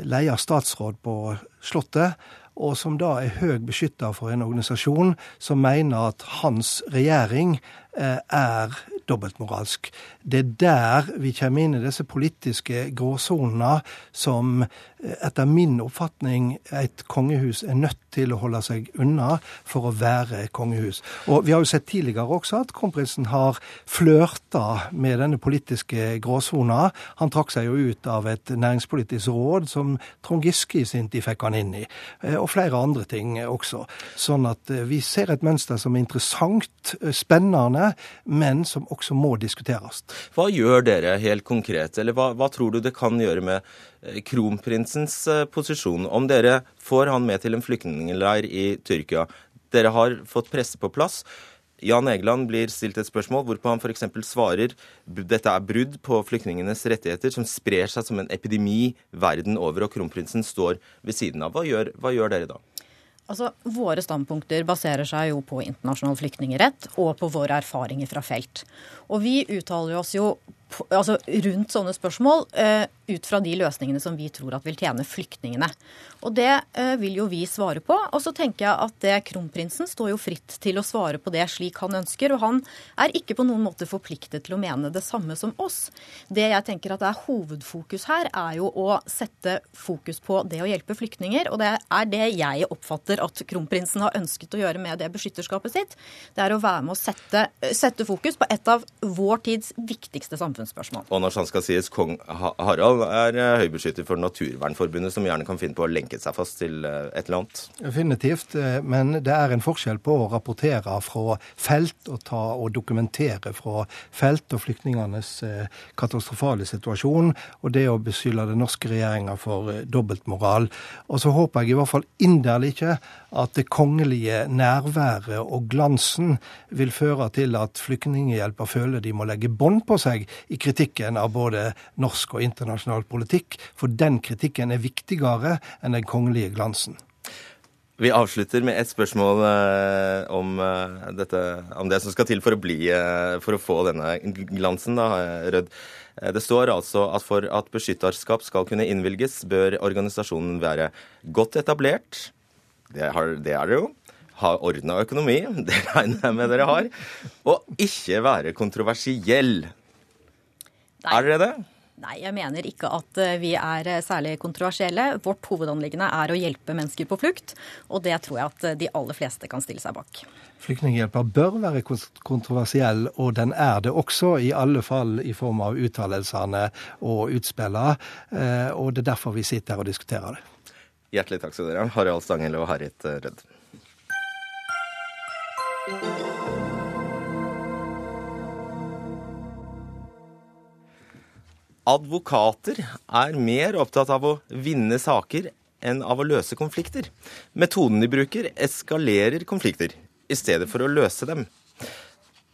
leier statsråd på Slottet, og som da er høy beskytter for en organisasjon som mener at hans regjering eh, er dobbeltmoralsk. Det er der vi kommer inn i disse politiske gråsonene som etter min oppfatning et kongehus er nødt til å holde seg unna for å være kongehus. Og Vi har jo sett tidligere også at kronprinsen har flørta med denne politiske gråsona. Han trakk seg jo ut av et næringspolitisk råd som Trond Giske i sin tid fikk han inn i, eh, og flere andre ting også. Sånn at eh, vi ser et mønster som er interessant, spennende, men som også må diskuteres. Hva gjør dere helt konkret, eller hva, hva tror du det kan gjøre med eh, kronprinsens eh, posisjon om dere får han med til en flyktningleir i Tyrkia? Dere har fått presse på plass. Jan Egeland blir stilt et spørsmål hvorpå han f.eks. svarer dette er brudd på flyktningenes rettigheter som sprer seg som en epidemi verden over, og kronprinsen står ved siden av. Hva gjør, hva gjør dere da? Altså, Våre standpunkter baserer seg jo på internasjonal flyktningerett og på våre erfaringer fra felt. Og vi uttaler oss jo altså, rundt sånne spørsmål uh, ut fra de løsningene som vi tror at vil tjene flyktningene. Og det uh, vil jo vi svare på. Og så tenker jeg at det kronprinsen står jo fritt til å svare på det slik han ønsker. Og han er ikke på noen måte forpliktet til å mene det samme som oss. Det jeg tenker at er hovedfokus her, er jo å sette fokus på det å hjelpe flyktninger. Og det er det jeg oppfatter at kronprinsen har ønsket å gjøre med det beskytterskapet sitt. Det er å være med å sette, sette fokus på et av vår tids viktigste samfunn samfunnsspørsmål. Og når sånn skal sies, kong Harald er eh, høybeskytter for Naturvernforbundet, som gjerne kan finne på å lenke seg fast til eh, et eller annet? Definitivt, eh, men det er en forskjell på å rapportere fra felt og, ta, og dokumentere fra felt og flyktningenes katastrofale situasjon, og det å beskylde den norske regjeringa for dobbeltmoral. Og så håper jeg i hvert fall inderlig ikke at det kongelige nærværet og glansen vil føre til at Flyktninghjelpa føler de må legge bånd på seg i kritikken av både norsk og internasjonal politikk, for den kritikken er viktigere enn den kongelige glansen. Vi avslutter med et spørsmål eh, om, eh, dette, om, det som skal til for å, bli, eh, for å få denne glansen, da, Rød. Det står altså at for at beskytterskap skal kunne innvilges, bør organisasjonen være godt etablert, det, har, det er det jo. Ha ordna økonomi, det regner jeg med dere har. Og ikke være kontroversiell. Nei. Er dere det? Nei, jeg mener ikke at eh, vi er eh, særlig kontroversielle. Vårt hovedanliggende er å hjelpe mennesker på flukt, og det tror jeg at eh, de aller fleste kan stille seg bak. Flyktninghjelpa bør være kontroversiell, og den er det også, i alle fall i form av uttalelsene og utspillene. Og det er derfor vi sitter her og diskuterer det. Hjertelig takk skal dere ha, Harald Stangel og Harriet Rødd. Advokater er mer opptatt av å vinne saker enn av å løse konflikter. Metoden de bruker, eskalerer konflikter i stedet for å løse dem.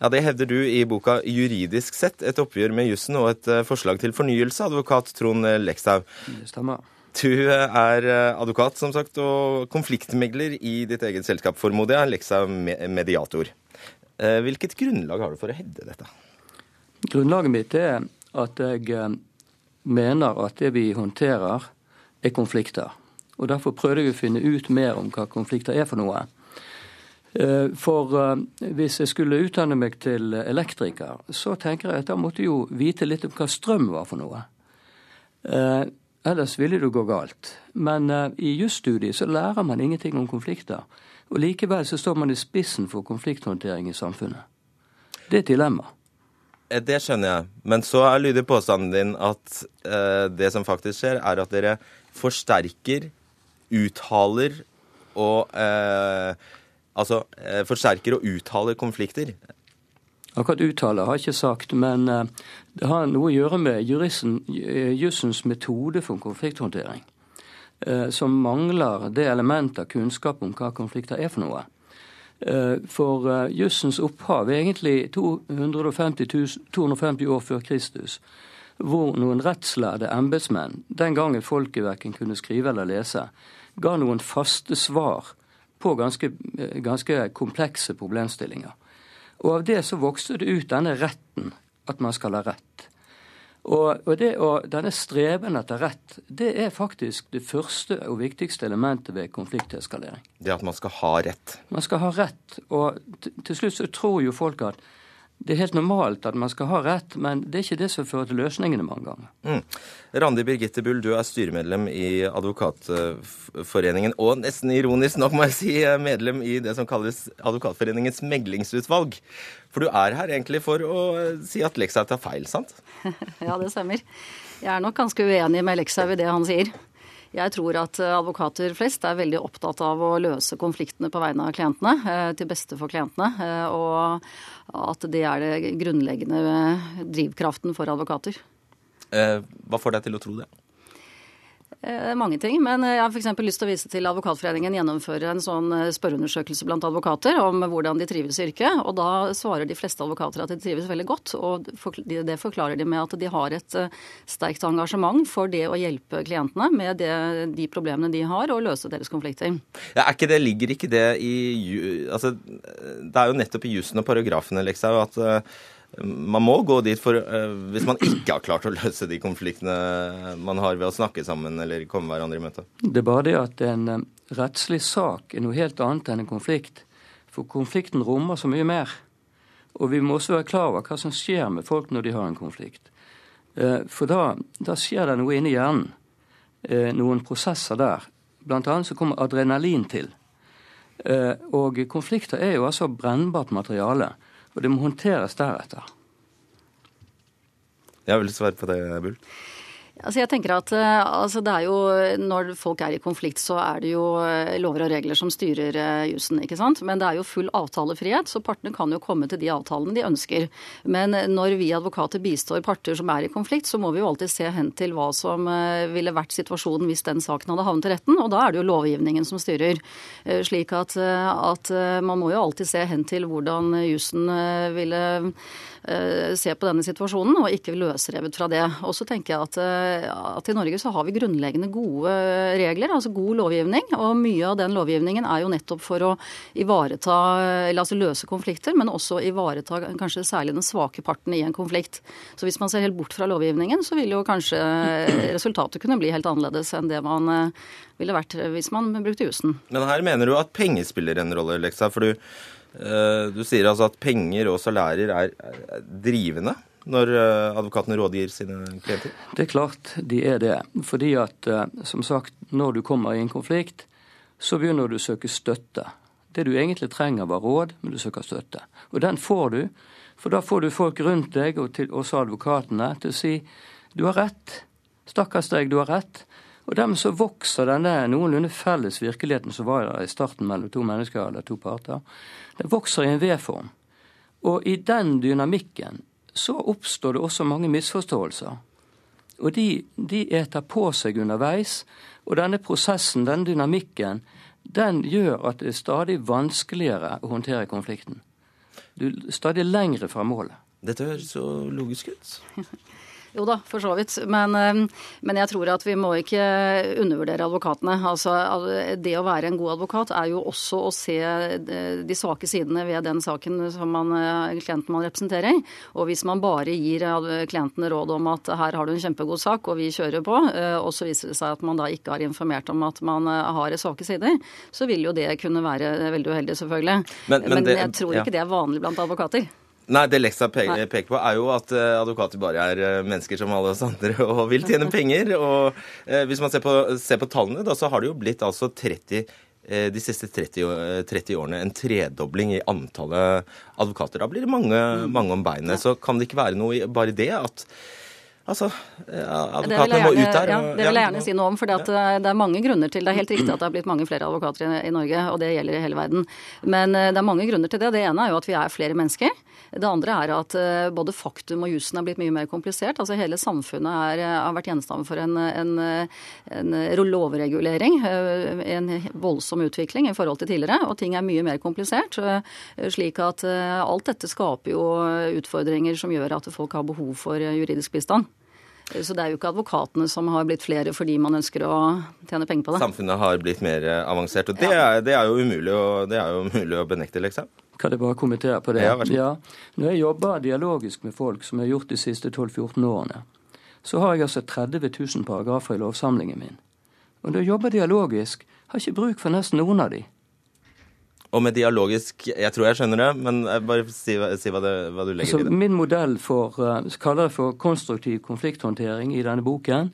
Ja, Det hevder du i boka 'Juridisk sett et oppgjør med jussen og et eh, forslag til fornyelse', advokat Trond Lekshaug. Det stemmer. Du er eh, advokat, som sagt, og konfliktmegler i ditt eget selskap, formoder jeg. Lexa Mediator. Eh, hvilket grunnlag har du for å hevde dette? Grunnlaget mitt er at jeg eh, mener at det vi håndterer, er konflikter. Og Derfor prøvde jeg å finne ut mer om hva konflikter er for noe. For hvis jeg skulle utdanne meg til elektriker, så tenker jeg at da måtte jeg jo vite litt om hva strøm var for noe. Ellers ville det gå galt. Men i jusstudiet så lærer man ingenting om konflikter. Og likevel så står man i spissen for konflikthåndtering i samfunnet. Det er et dilemma. Eh, det skjønner jeg. Men så lyder påstanden din at uh, det som faktisk skjer, er at dere forsterker, uttaler og uh, Altså forsterker og uttaler konflikter. Akkurat uttale har jeg ikke sagt, men eh, det har noe å gjøre med eh, jussens metode for konflikthåndtering, eh, som mangler det elementet av kunnskap om hva konflikter er for noe. For jussens opphav er egentlig 250, 250 år før Kristus, hvor noen rettslærde embetsmenn, den gangen folket verken kunne skrive eller lese, ga noen faste svar på ganske, ganske komplekse problemstillinger. Og av det så vokste det ut denne retten, at man skal ha rett. Og, og, det, og, denne streben etter rett, det er faktisk det første og viktigste elementet ved konflikteskalering. Det at man skal ha rett? Man skal ha rett. Og til slutt så tror jo folk at det er helt normalt at man skal ha rett, men det er ikke det som fører til løsningene mange ganger. Mm. Randi Birgitte Bull, du er styremedlem i Advokatforeningen, og nesten ironisk nok må jeg si medlem i det som kalles Advokatforeningens meglingsutvalg. For du er her egentlig for å si at Lekshaug tar feil, sant? ja, det stemmer. Jeg er nok ganske uenig med Lekshaug i det han sier. Jeg tror at eh, advokater flest er veldig opptatt av å løse konfliktene på vegne av klientene, eh, til beste for klientene. Eh, og at det er det grunnleggende drivkraften for advokater. Hva får deg til å tro det? Eh, mange ting, men jeg har f.eks. lyst til å vise til Advokatforeningen gjennomfører en sånn eh, spørreundersøkelse blant advokater om hvordan de trives i yrket. Og da svarer de fleste advokater at de trives veldig godt. Og det forklarer de med at de har et eh, sterkt engasjement for det å hjelpe klientene med det, de problemene de har, og løse deres konflikter. Ja, ikke det, Ligger ikke det i altså, Det er jo nettopp i jussen og paragrafene, Leksau, at man må gå dit for uh, hvis man ikke har klart å løse de konfliktene man har ved å snakke sammen eller komme hverandre i møte. Det er bare det at en uh, rettslig sak er noe helt annet enn en konflikt. For konflikten rommer så mye mer. Og vi må også være klar over hva som skjer med folk når de har en konflikt. Uh, for da, da, skjer det noe inni hjernen. Noen prosesser der. Blant annet så kommer adrenalin til. Og konflikter er jo altså brennbart materiale. Og det må håndteres deretter. Jeg vil svare på det, Bull. Altså jeg tenker at eh, altså det er jo, Når folk er i konflikt, så er det jo eh, lover og regler som styrer uh, jussen. ikke sant? Men det er jo full avtalefrihet, så partene kan jo komme til de avtalene de ønsker. Men når vi advokater bistår parter som er i konflikt, så må vi jo alltid se hen til hva som ville vært situasjonen hvis den saken hadde havnet i retten. Og da er det jo lovgivningen som styrer. Slik at, at man må jo alltid se hen til hvordan jussen ville se på denne situasjonen, og ikke løsrevet fra det. Og så tenker jeg at at i Norge så har vi grunnleggende gode regler, altså god lovgivning. Og mye av den lovgivningen er jo nettopp for å ivareta, eller altså løse konflikter, men også ivareta kanskje særlig den svake parten i en konflikt. Så hvis man ser helt bort fra lovgivningen, så vil jo kanskje resultatet kunne bli helt annerledes enn det man eh, ville vært hvis man brukte jussen. Men her mener du at penger spiller en rolle, Leksa. For du, eh, du sier altså at penger og salærer er drivende når eh, advokatene rådgir sine klienter? Det er klart de er det. Fordi at, eh, som sagt, når du kommer i en konflikt, så begynner du å søke støtte. Det du egentlig trenger, var råd, men du søker støtte. Og den får du, for da får du folk rundt deg, og til, også advokatene, til å si du har rett. Stakkars deg, du har rett. Og dermed så vokser denne noenlunde felles virkeligheten som var i starten mellom to mennesker eller to parter, den vokser i en V-form. Og i den dynamikken så oppstår det også mange misforståelser. Og de, de eter på seg underveis. Og denne prosessen, denne dynamikken, den gjør at det er stadig vanskeligere å håndtere konflikten. Du er stadig lengre fra målet. Dette høres så logisk ut. Jo da, for så vidt. Men, eh, men, jeg tror at vi må ikke undervurdere advokatene. Altså, det å være en god advokat er jo også å se eh, de svake sidene ved den saken som man, eh, klienten man representerer. Og hvis man bare gir klientene råd om at her har du en kjempegod sak, og vi kjører på, og så viser det seg at man da ikke har informert om at man har svake sider, så vil jo det kunne være veldig uheldig, selvfølgelig. Men, men, men det, jeg tror ikke ja. det er vanlig blant advokater. Nei, det Lexa peker, peker på, er jo at uh, advokater bare er uh, mennesker som alle oss andre og vil tjene penger. Og uh, hvis man ser på, ser på, tallene, da, så har det jo blitt altså 30 de siste 30, 30, årene en tredobling i antallet advokater. Da blir det mange, mange om beinet. Så kan det ikke være noe i bare det at Altså, advokatene må ut der. Ja, det vil jeg gjerne si noe om. For det er mange grunner til Det er helt riktig at det har blitt mange flere advokater i, Norge, og det gjelder i hele verden. Men det er mange grunner til det. Det ene er jo at vi er flere mennesker. Det andre er at eh, både faktum og jussen er blitt mye mer komplisert. Altså Hele samfunnet er, eh, har vært gjenstand for en, en, en lovregulering. Eh, en voldsom utvikling i forhold til tidligere. Og ting er mye mer komplisert. Slik at alt dette skaper jo utfordringer som gjør at folk har behov for juridisk bistand. Så det er jo ikke advokatene som har blitt flere fordi man ønsker å tjene penger på det. Samfunnet har blitt mer avansert, og det, er, det er, jo umulig å, det er jo umulig å benekte, liksom. Kan jeg bare kommentere på det? Ja, ja. Når jeg jobber dialogisk med folk, som jeg har gjort de siste 12-14 årene, så har jeg altså 30 000 paragrafer i lovsamlingen min. Og når jeg jobber dialogisk, har jeg ikke bruk for nesten noen av de. Og med dialogisk Jeg tror jeg skjønner det, men bare si, si hva, det, hva, du legger altså, i det. Min modell for, uh, kaller jeg for konstruktiv konflikthåndtering i denne boken.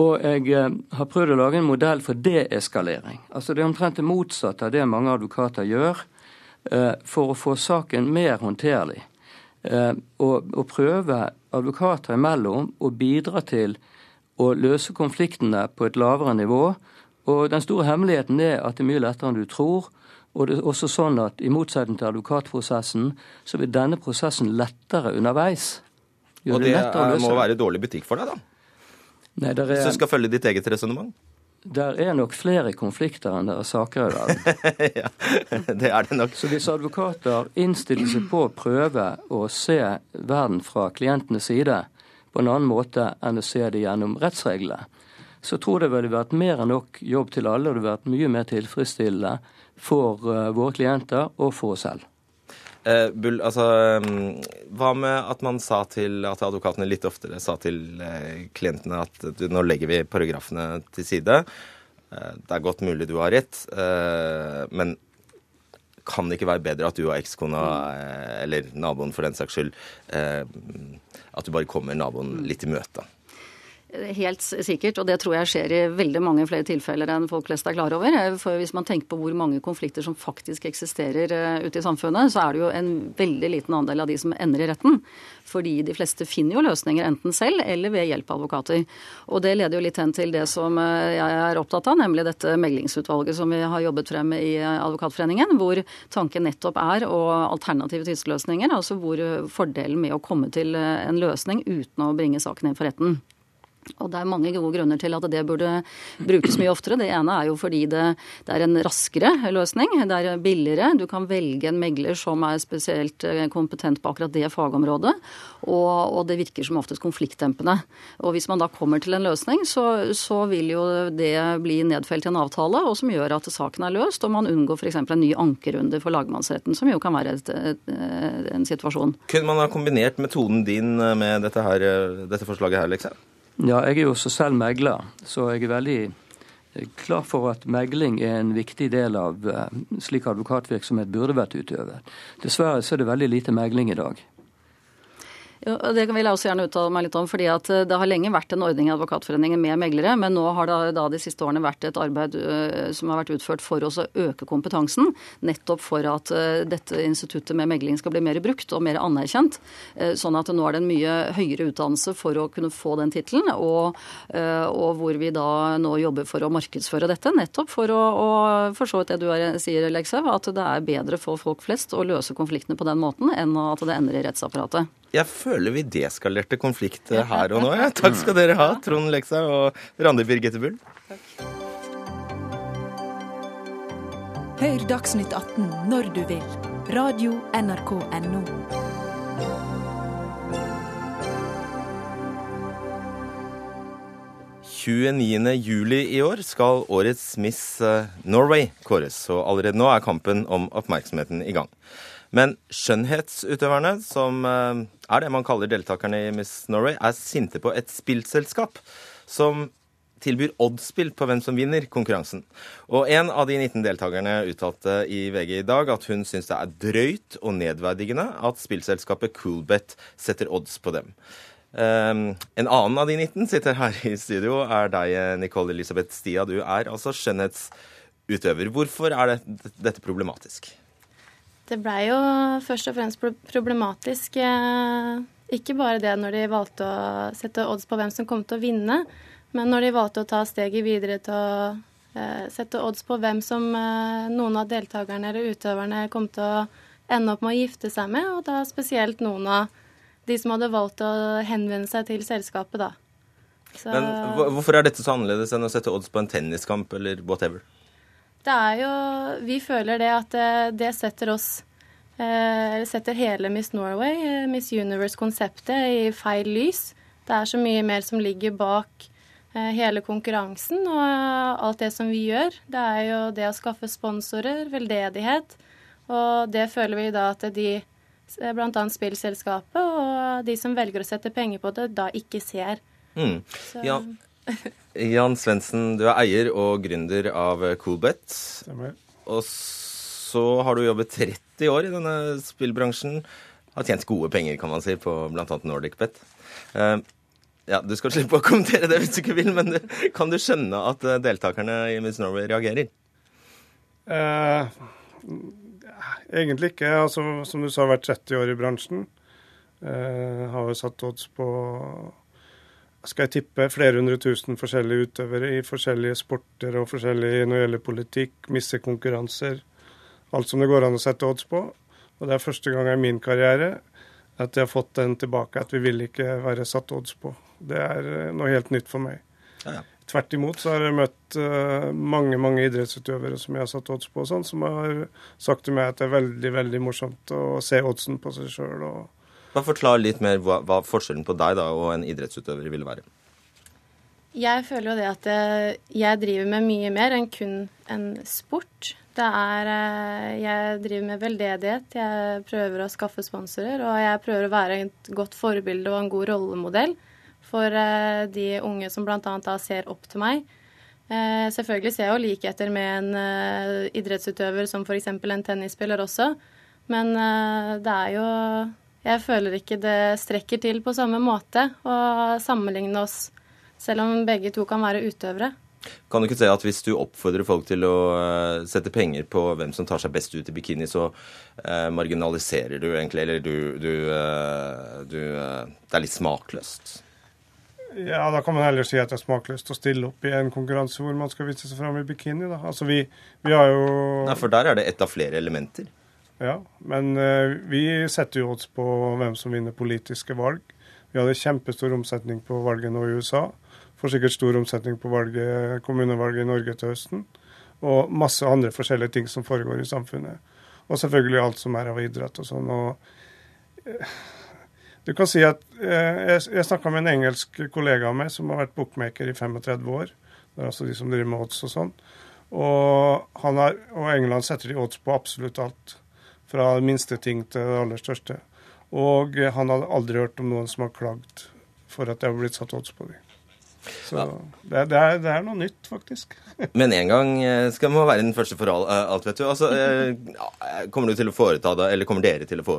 Og jeg uh, har prøvd å lage en modell for deeskalering. Altså Det er omtrent det motsatte av det mange advokater gjør. Eh, for å få saken mer håndterlig. Å og, og prøve advokater imellom å bidra til å løse konfliktene på et lavere nivå. Og den store hemmeligheten er at det er mye lettere enn du tror. Og det er også sånn at i motsetning til advokatprosessen, så vil denne prosessen lettere underveis. Gjør og det, det må være dårlig butikk for deg, da? Nei, er... Hvis du skal følge ditt eget resonnement? Der er nok flere konflikter enn det er saker i verden. ja, det er det nok. Så hvis advokater innstiller seg på å prøve å se verden fra klientenes side på en annen måte enn å se det gjennom rettsreglene, så tror jeg det ville vært mer enn nok jobb til alle, og det ville vært mye mer tilfredsstillende for uh, våre klienter og for oss selv. Eh, Bull, altså, mm, hva med at man sa til at advokatene litt oftere sa til eh, klientene at du, nå legger vi paragrafene til side. Eh, det er godt mulig du har rett, eh, men kan det ikke være bedre at du og ekskona, eh, eller naboen for den saks skyld, eh, at du bare kommer naboen litt i møte? Helt sikkert, og det tror jeg skjer i veldig mange flere tilfeller enn folk flest er klar over. For hvis man tenker på hvor mange konflikter som faktisk eksisterer eh, ute i samfunnet, så er det jo en veldig liten andel av de som ender i retten. Fordi de fleste finner jo løsninger enten selv eller ved hjelp av advokater. Og det leder jo litt hen til det som eh, jeg er opptatt av, nemlig dette meglingsutvalget som vi har jobbet frem i Advokatforeningen, hvor tanken nettopp er og alternative tidsløsninger, altså hvor fordelen med å komme til en løsning uten å bringe saken inn for retten. Og Det er mange gode grunner til at det burde brukes mye oftere. Det ene er jo fordi det, det, er en raskere løsning. Det er billigere. Du kan velge en megler som er spesielt eh, kompetent på akkurat det fagområdet. Og, og det virker som oftest konfliktdempende. Og Hvis man da kommer til en løsning, så, så, vil jo det bli nedfelt i en avtale, og som gjør at saken er løst, og man unngår f.eks. en ny ankerunde for lagmannsretten, som jo kan være et, et, et, en situasjon. Kunne man ha kombinert metoden din med dette, her, dette forslaget her, liksom? Ja, jeg er jo også selv megler, så jeg er veldig eh, klar for at megling er en viktig del av eh, slik advokatvirksomhet burde vært utøvet. Dessverre så er det veldig lite megling i dag. Jo, det vil jeg også gjerne uttale meg litt om. fordi eh, Det har lenge vært en ordning i Advokatforeningen med meglere, men nå har det da de siste årene vært et arbeid eh, som har vært utført for oss å øke kompetansen. Nettopp for at eh, dette instituttet med megling skal bli mer brukt og mer anerkjent. Sånn at nå er det en mye høyere utdannelse for å kunne få den tittelen. Og, og, hvor vi da nå jobber for å markedsføre dette. Nettopp for å, å forstå det du er, sier, Lekshaug, at det er bedre for folk flest å løse konfliktene på den måten enn at det ender i rettsapparatet. Jeg føler vi deskalerte konflikt her og nå. Ja. Takk skal dere ha, Trond Leksa og Randi Birgitte Bull. Takk. Hør Dagsnytt 18 når du vil. Radio NRK Radio.nrk.no. juli i år skal årets Miss eh, Norway kåres, og allerede nå er kampen om oppmerksomheten i gang. Men skjønnhetsutøverne, som eh, er det man kaller deltakerne i Miss Norway, er sinte på et spillselskap som tilbyr oddspill på hvem som vinner konkurransen. Og en av de 19 deltakerne uttalte i VG i dag at hun syns det er drøyt og nedverdigende at spillselskapet Coolbet setter odds på dem. Um, en annen av de 19 sitter her i studio, er deg, Nicole Elisabeth Stia. Du er altså skjønnhetsutøver. Hvorfor er det, dette problematisk? Det blei jo først og fremst problematisk. Eh, ikke bare det når de valgte å sette odds på hvem som kom til å vinne, men når de valgte å ta steget videre til å eh, sette odds på hvem som eh, noen av deltakerne eller utøverne kom til å ende opp med å gifte seg med, og da spesielt noen av de som hadde valgt å henvende seg til selskapet, da. Så... Men hvorfor er dette så annerledes enn å sette odds på en tenniskamp eller whatever? Det er jo Vi føler det at det, eh, setter oss eh, Eller setter hele Miss Norway, eh, Miss Universe-konseptet, i feil lys. Det er så mye mer som ligger bak hele konkurransen og alt det som vi gjør. Det er jo det å skaffe sponsorer, veldedighet. Og det føler vi da at de, bl.a. spillselskapet og de som velger å sette penger på det, da ikke ser. Mm. Ja. Jan Svendsen, du er eier og gründer av Coolbet. Stemmer. Og så har du jobbet 30 år i denne spillbransjen. Har tjent gode penger, kan man si, på bl.a. NordicBet. Uh, ja, Du skal slippe å kommentere det hvis du ikke vil, men du, kan du skjønne at eh, deltakerne i Miss Norway reagerer? Uh, egentlig ikke. Altså, som du sa, har vært 30 år i bransjen. Uh, har jo satt odds på skal jeg tippe, flere hundre tusen forskjellige utøvere i forskjellige sporter og forskjellige når det gjelder politikk, missekonkurranser. Alt som det går an å sette odds på. Og det er første gang i min karriere at jeg har fått den tilbake, at vi vil ikke være satt odds på. Det er eh, noe helt nytt for meg. Ja, ja. Tvert imot så har jeg møtt uh, mange mange idrettsutøvere som jeg har satt odds på, sånn, som har sagt til meg at det er veldig veldig morsomt å se oddsen på seg sjøl. Og bare forklar litt mer hva, hva, forskjellen på deg da, og en idrettsutøver vil være. Jeg føler jo det at eh, jeg driver med mye mer enn kun en sport. Det er eh, Jeg driver med veldedighet, jeg prøver å skaffe sponsorer, og jeg prøver å være et godt forbilde og en god rollemodell for eh, de unge som bl.a. da ser opp til meg. Selvfølgelig ser jeg jo likheter med en idrettsutøver som f.eks. en tennisspiller også, men det er jo jeg føler ikke det strekker til på samme måte å sammenligne oss Selv om begge to kan være utøvere. Kan du ikke se at hvis du oppfordrer folk til å uh, sette penger på hvem som tar seg best ut i bikini, så eh, marginaliserer du egentlig, eller du, du, eh, du Det er litt smakløst? Ja, da kan man heller si at det er smakløst å stille opp i en konkurranse hvor man skal vise seg fram i bikini, da. Altså vi, vi har jo Nei, for der er det ett av flere elementer. Ja, men vi setter jo odds på hvem som vinner politiske valg. Vi hadde kjempestor omsetning på valget nå i USA. Får sikkert stor omsetning på valget, kommunevalget i Norge til høsten. Og masse andre forskjellige ting som foregår i samfunnet. Og selvfølgelig alt som er av idrett og sånn. og eh, du kan si at eh, Jeg, jeg snakka med en engelsk kollega av meg som har vært bookmaker i 35 år. Det er altså de som driver med odds og sånn. Og, har, og England setter de odds på absolutt alt. Fra minste ting til det aller største. Og han hadde aldri hørt om noen som har klagd for at det har blitt satt odds på dem. Så ja. det, det, er, det, er, noe nytt, faktisk. Men en gang eh, skal man være den første for eh, alt, vet du. Altså, eh, kommer du til å foreta deg, eller kommer dere til å få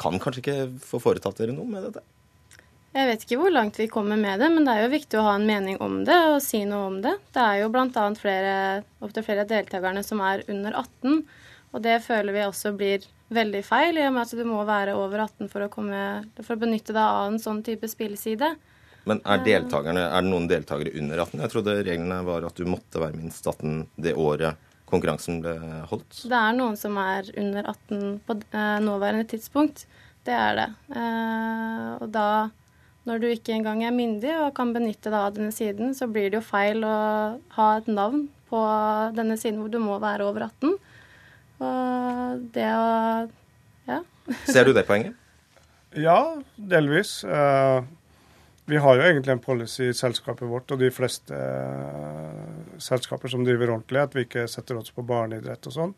Kan kanskje ikke få foretatt dere noe med dette? Jeg vet ikke hvor langt vi kommer med det, men det er jo viktig å ha en mening om det og si noe om det. Det er jo bl.a. flere, opptil flere deltakerne som er under 18, og det føler vi også blir veldig feil, i og med at du må være over 18 for å, komme, for å benytte deg av en sånn type spilleside. Men er, er det noen deltakere under 18? Jeg trodde reglene var at du måtte være minst 18 det året konkurransen ble holdt. Det er noen som er under 18 på eh, nåværende tidspunkt. Det er det. Eh, og da, når du ikke engang er myndig og kan benytte deg av denne siden, så blir det jo feil å ha et navn på denne siden hvor du må være over 18. Og det å Ja. Ser du det poenget? Ja, delvis. Uh, vi har jo egentlig en policy i selskapet vårt og de fleste uh, selskaper som driver ordentlig, at vi ikke setter odds på barneidrett og sånn.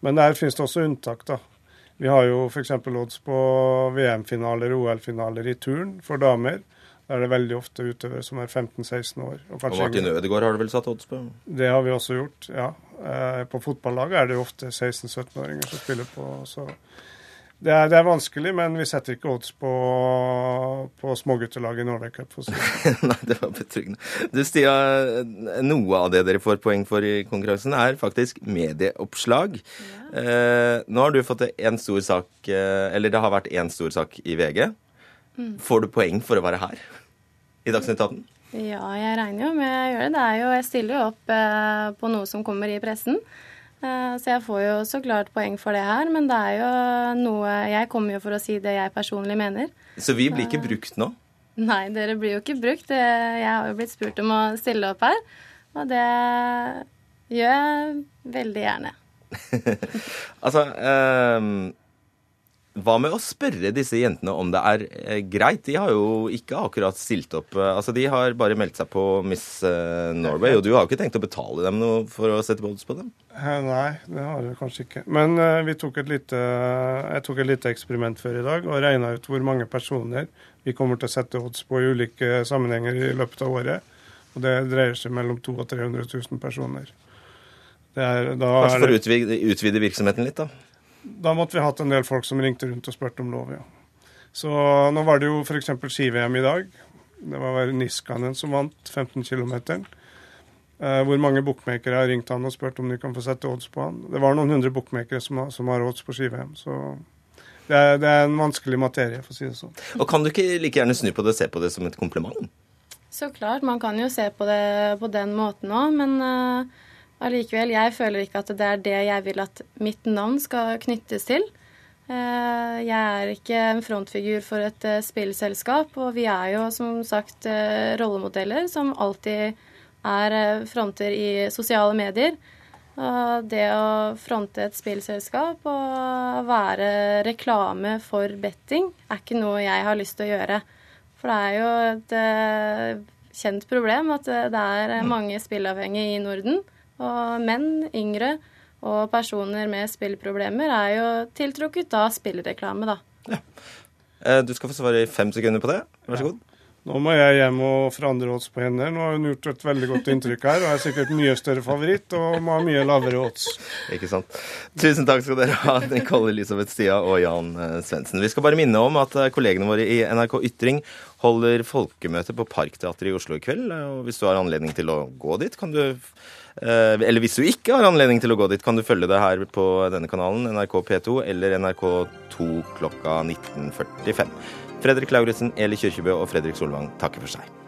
Men der finnes det også unntak, da. Vi har jo f.eks. odds på VM-finaler og OL-finaler i turn for damer. Da er det veldig ofte utøvere som er 15-16 år. Og, og Martin Ødegaard har du vel satt odds på? Det har vi også gjort, ja. Uh, på fotballaget er det jo ofte 16-17-åringer som spiller på. så... Det er, det er, vanskelig, men vi setter ikke odds på, på småguttelaget i Norway Cup. For å si. Nei, det var betryggende. Du, Stia, noe av det dere får poeng for i konkurransen, er faktisk medieoppslag. Ja. Eh, nå har du fått en stor sak, eh, eller det har vært én stor sak i VG. Mm. Får du poeng for å være her i Dagsnytt 18? Ja, jeg regner jo med å gjøre det. det er jo, jeg stiller jo opp eh, på noe som kommer i pressen. Eh, så jeg får jo så klart poeng for det her, men det er jo noe Jeg kommer jo for å si det jeg personlig mener. Så vi blir ikke brukt nå? Nei, dere blir jo ikke brukt. Jeg har jo blitt spurt om å stille opp her, og det gjør jeg veldig gjerne. altså um hva med å spørre disse jentene om det er eh, greit? De har jo ikke akkurat stilt opp. Eh, altså, De har bare meldt seg på Miss eh, Norway, og du har jo ikke tenkt å betale dem noe for å sette odds på dem? Nei, det har jeg kanskje ikke. Men vi tok et lite, jeg tok et lite eksperiment før i dag og regna ut hvor mange personer vi kommer til å sette odds på i ulike sammenhenger i løpet av året. Og det dreier seg mellom 200 og 300 000 personer. Det er, Kanskje for å utvide, utvide virksomheten litt, da? Da måtte vi hatt en del folk som ringte rundt og spurte om lov, ja. Så nå var det jo f.eks. ski-VM i dag. Det var Niskanen som vant 15 km. Eh, hvor mange bookmakere har ringt han og spurt om de kan få sette odds på han. Det var noen hundre bookmakere som, som, har odds på ski-VM. Så det er, det er, en vanskelig materie, for å si det sånn. Og Kan du ikke like gjerne snu på det og se på det som et kompliment? Så klart, man kan jo se på det på den måten òg, men uh, Allikevel, jeg føler ikke at det er det jeg vil at mitt navn skal knyttes til. Eh, jeg er ikke en frontfigur for et eh, spillselskap, og vi er jo som sagt eh, rollemodeller som alltid er fronter i sosiale medier. Det å fronte et spillselskap og være reklame for betting er ikke noe jeg har lyst til å gjøre. For det er jo et kjent problem at det er mange spillavhengige i Norden. Og menn, yngre og personer med spillproblemer er jo tiltrukket av spillreklame, da. Ja. Eh, du skal få svare i fem sekunder på det. Vær så god. Nå må jeg hjem og forandre odds på henne. Nå har hun gjort et veldig godt inntrykk her, og er sikkert mye større favoritt og må ha mye lavere odds. Ikke sant. Tusen takk skal dere ha, Nicole Elisabeth Stia og Jan eh, Svendsen. Vi skal bare minne om at eh, kollegene våre i NRK Ytring holder folkemøte på Parkteatret i Oslo i kveld. Og hvis du har anledning til å gå dit, kan du eller hvis du ikke har anledning til å gå dit, kan du følge det her på denne kanalen, NRK P2 eller NRK2 klokka 19.45. Fredrik Lauritzen, Eli Kyrkjebø og Fredrik Solvang takker for seg.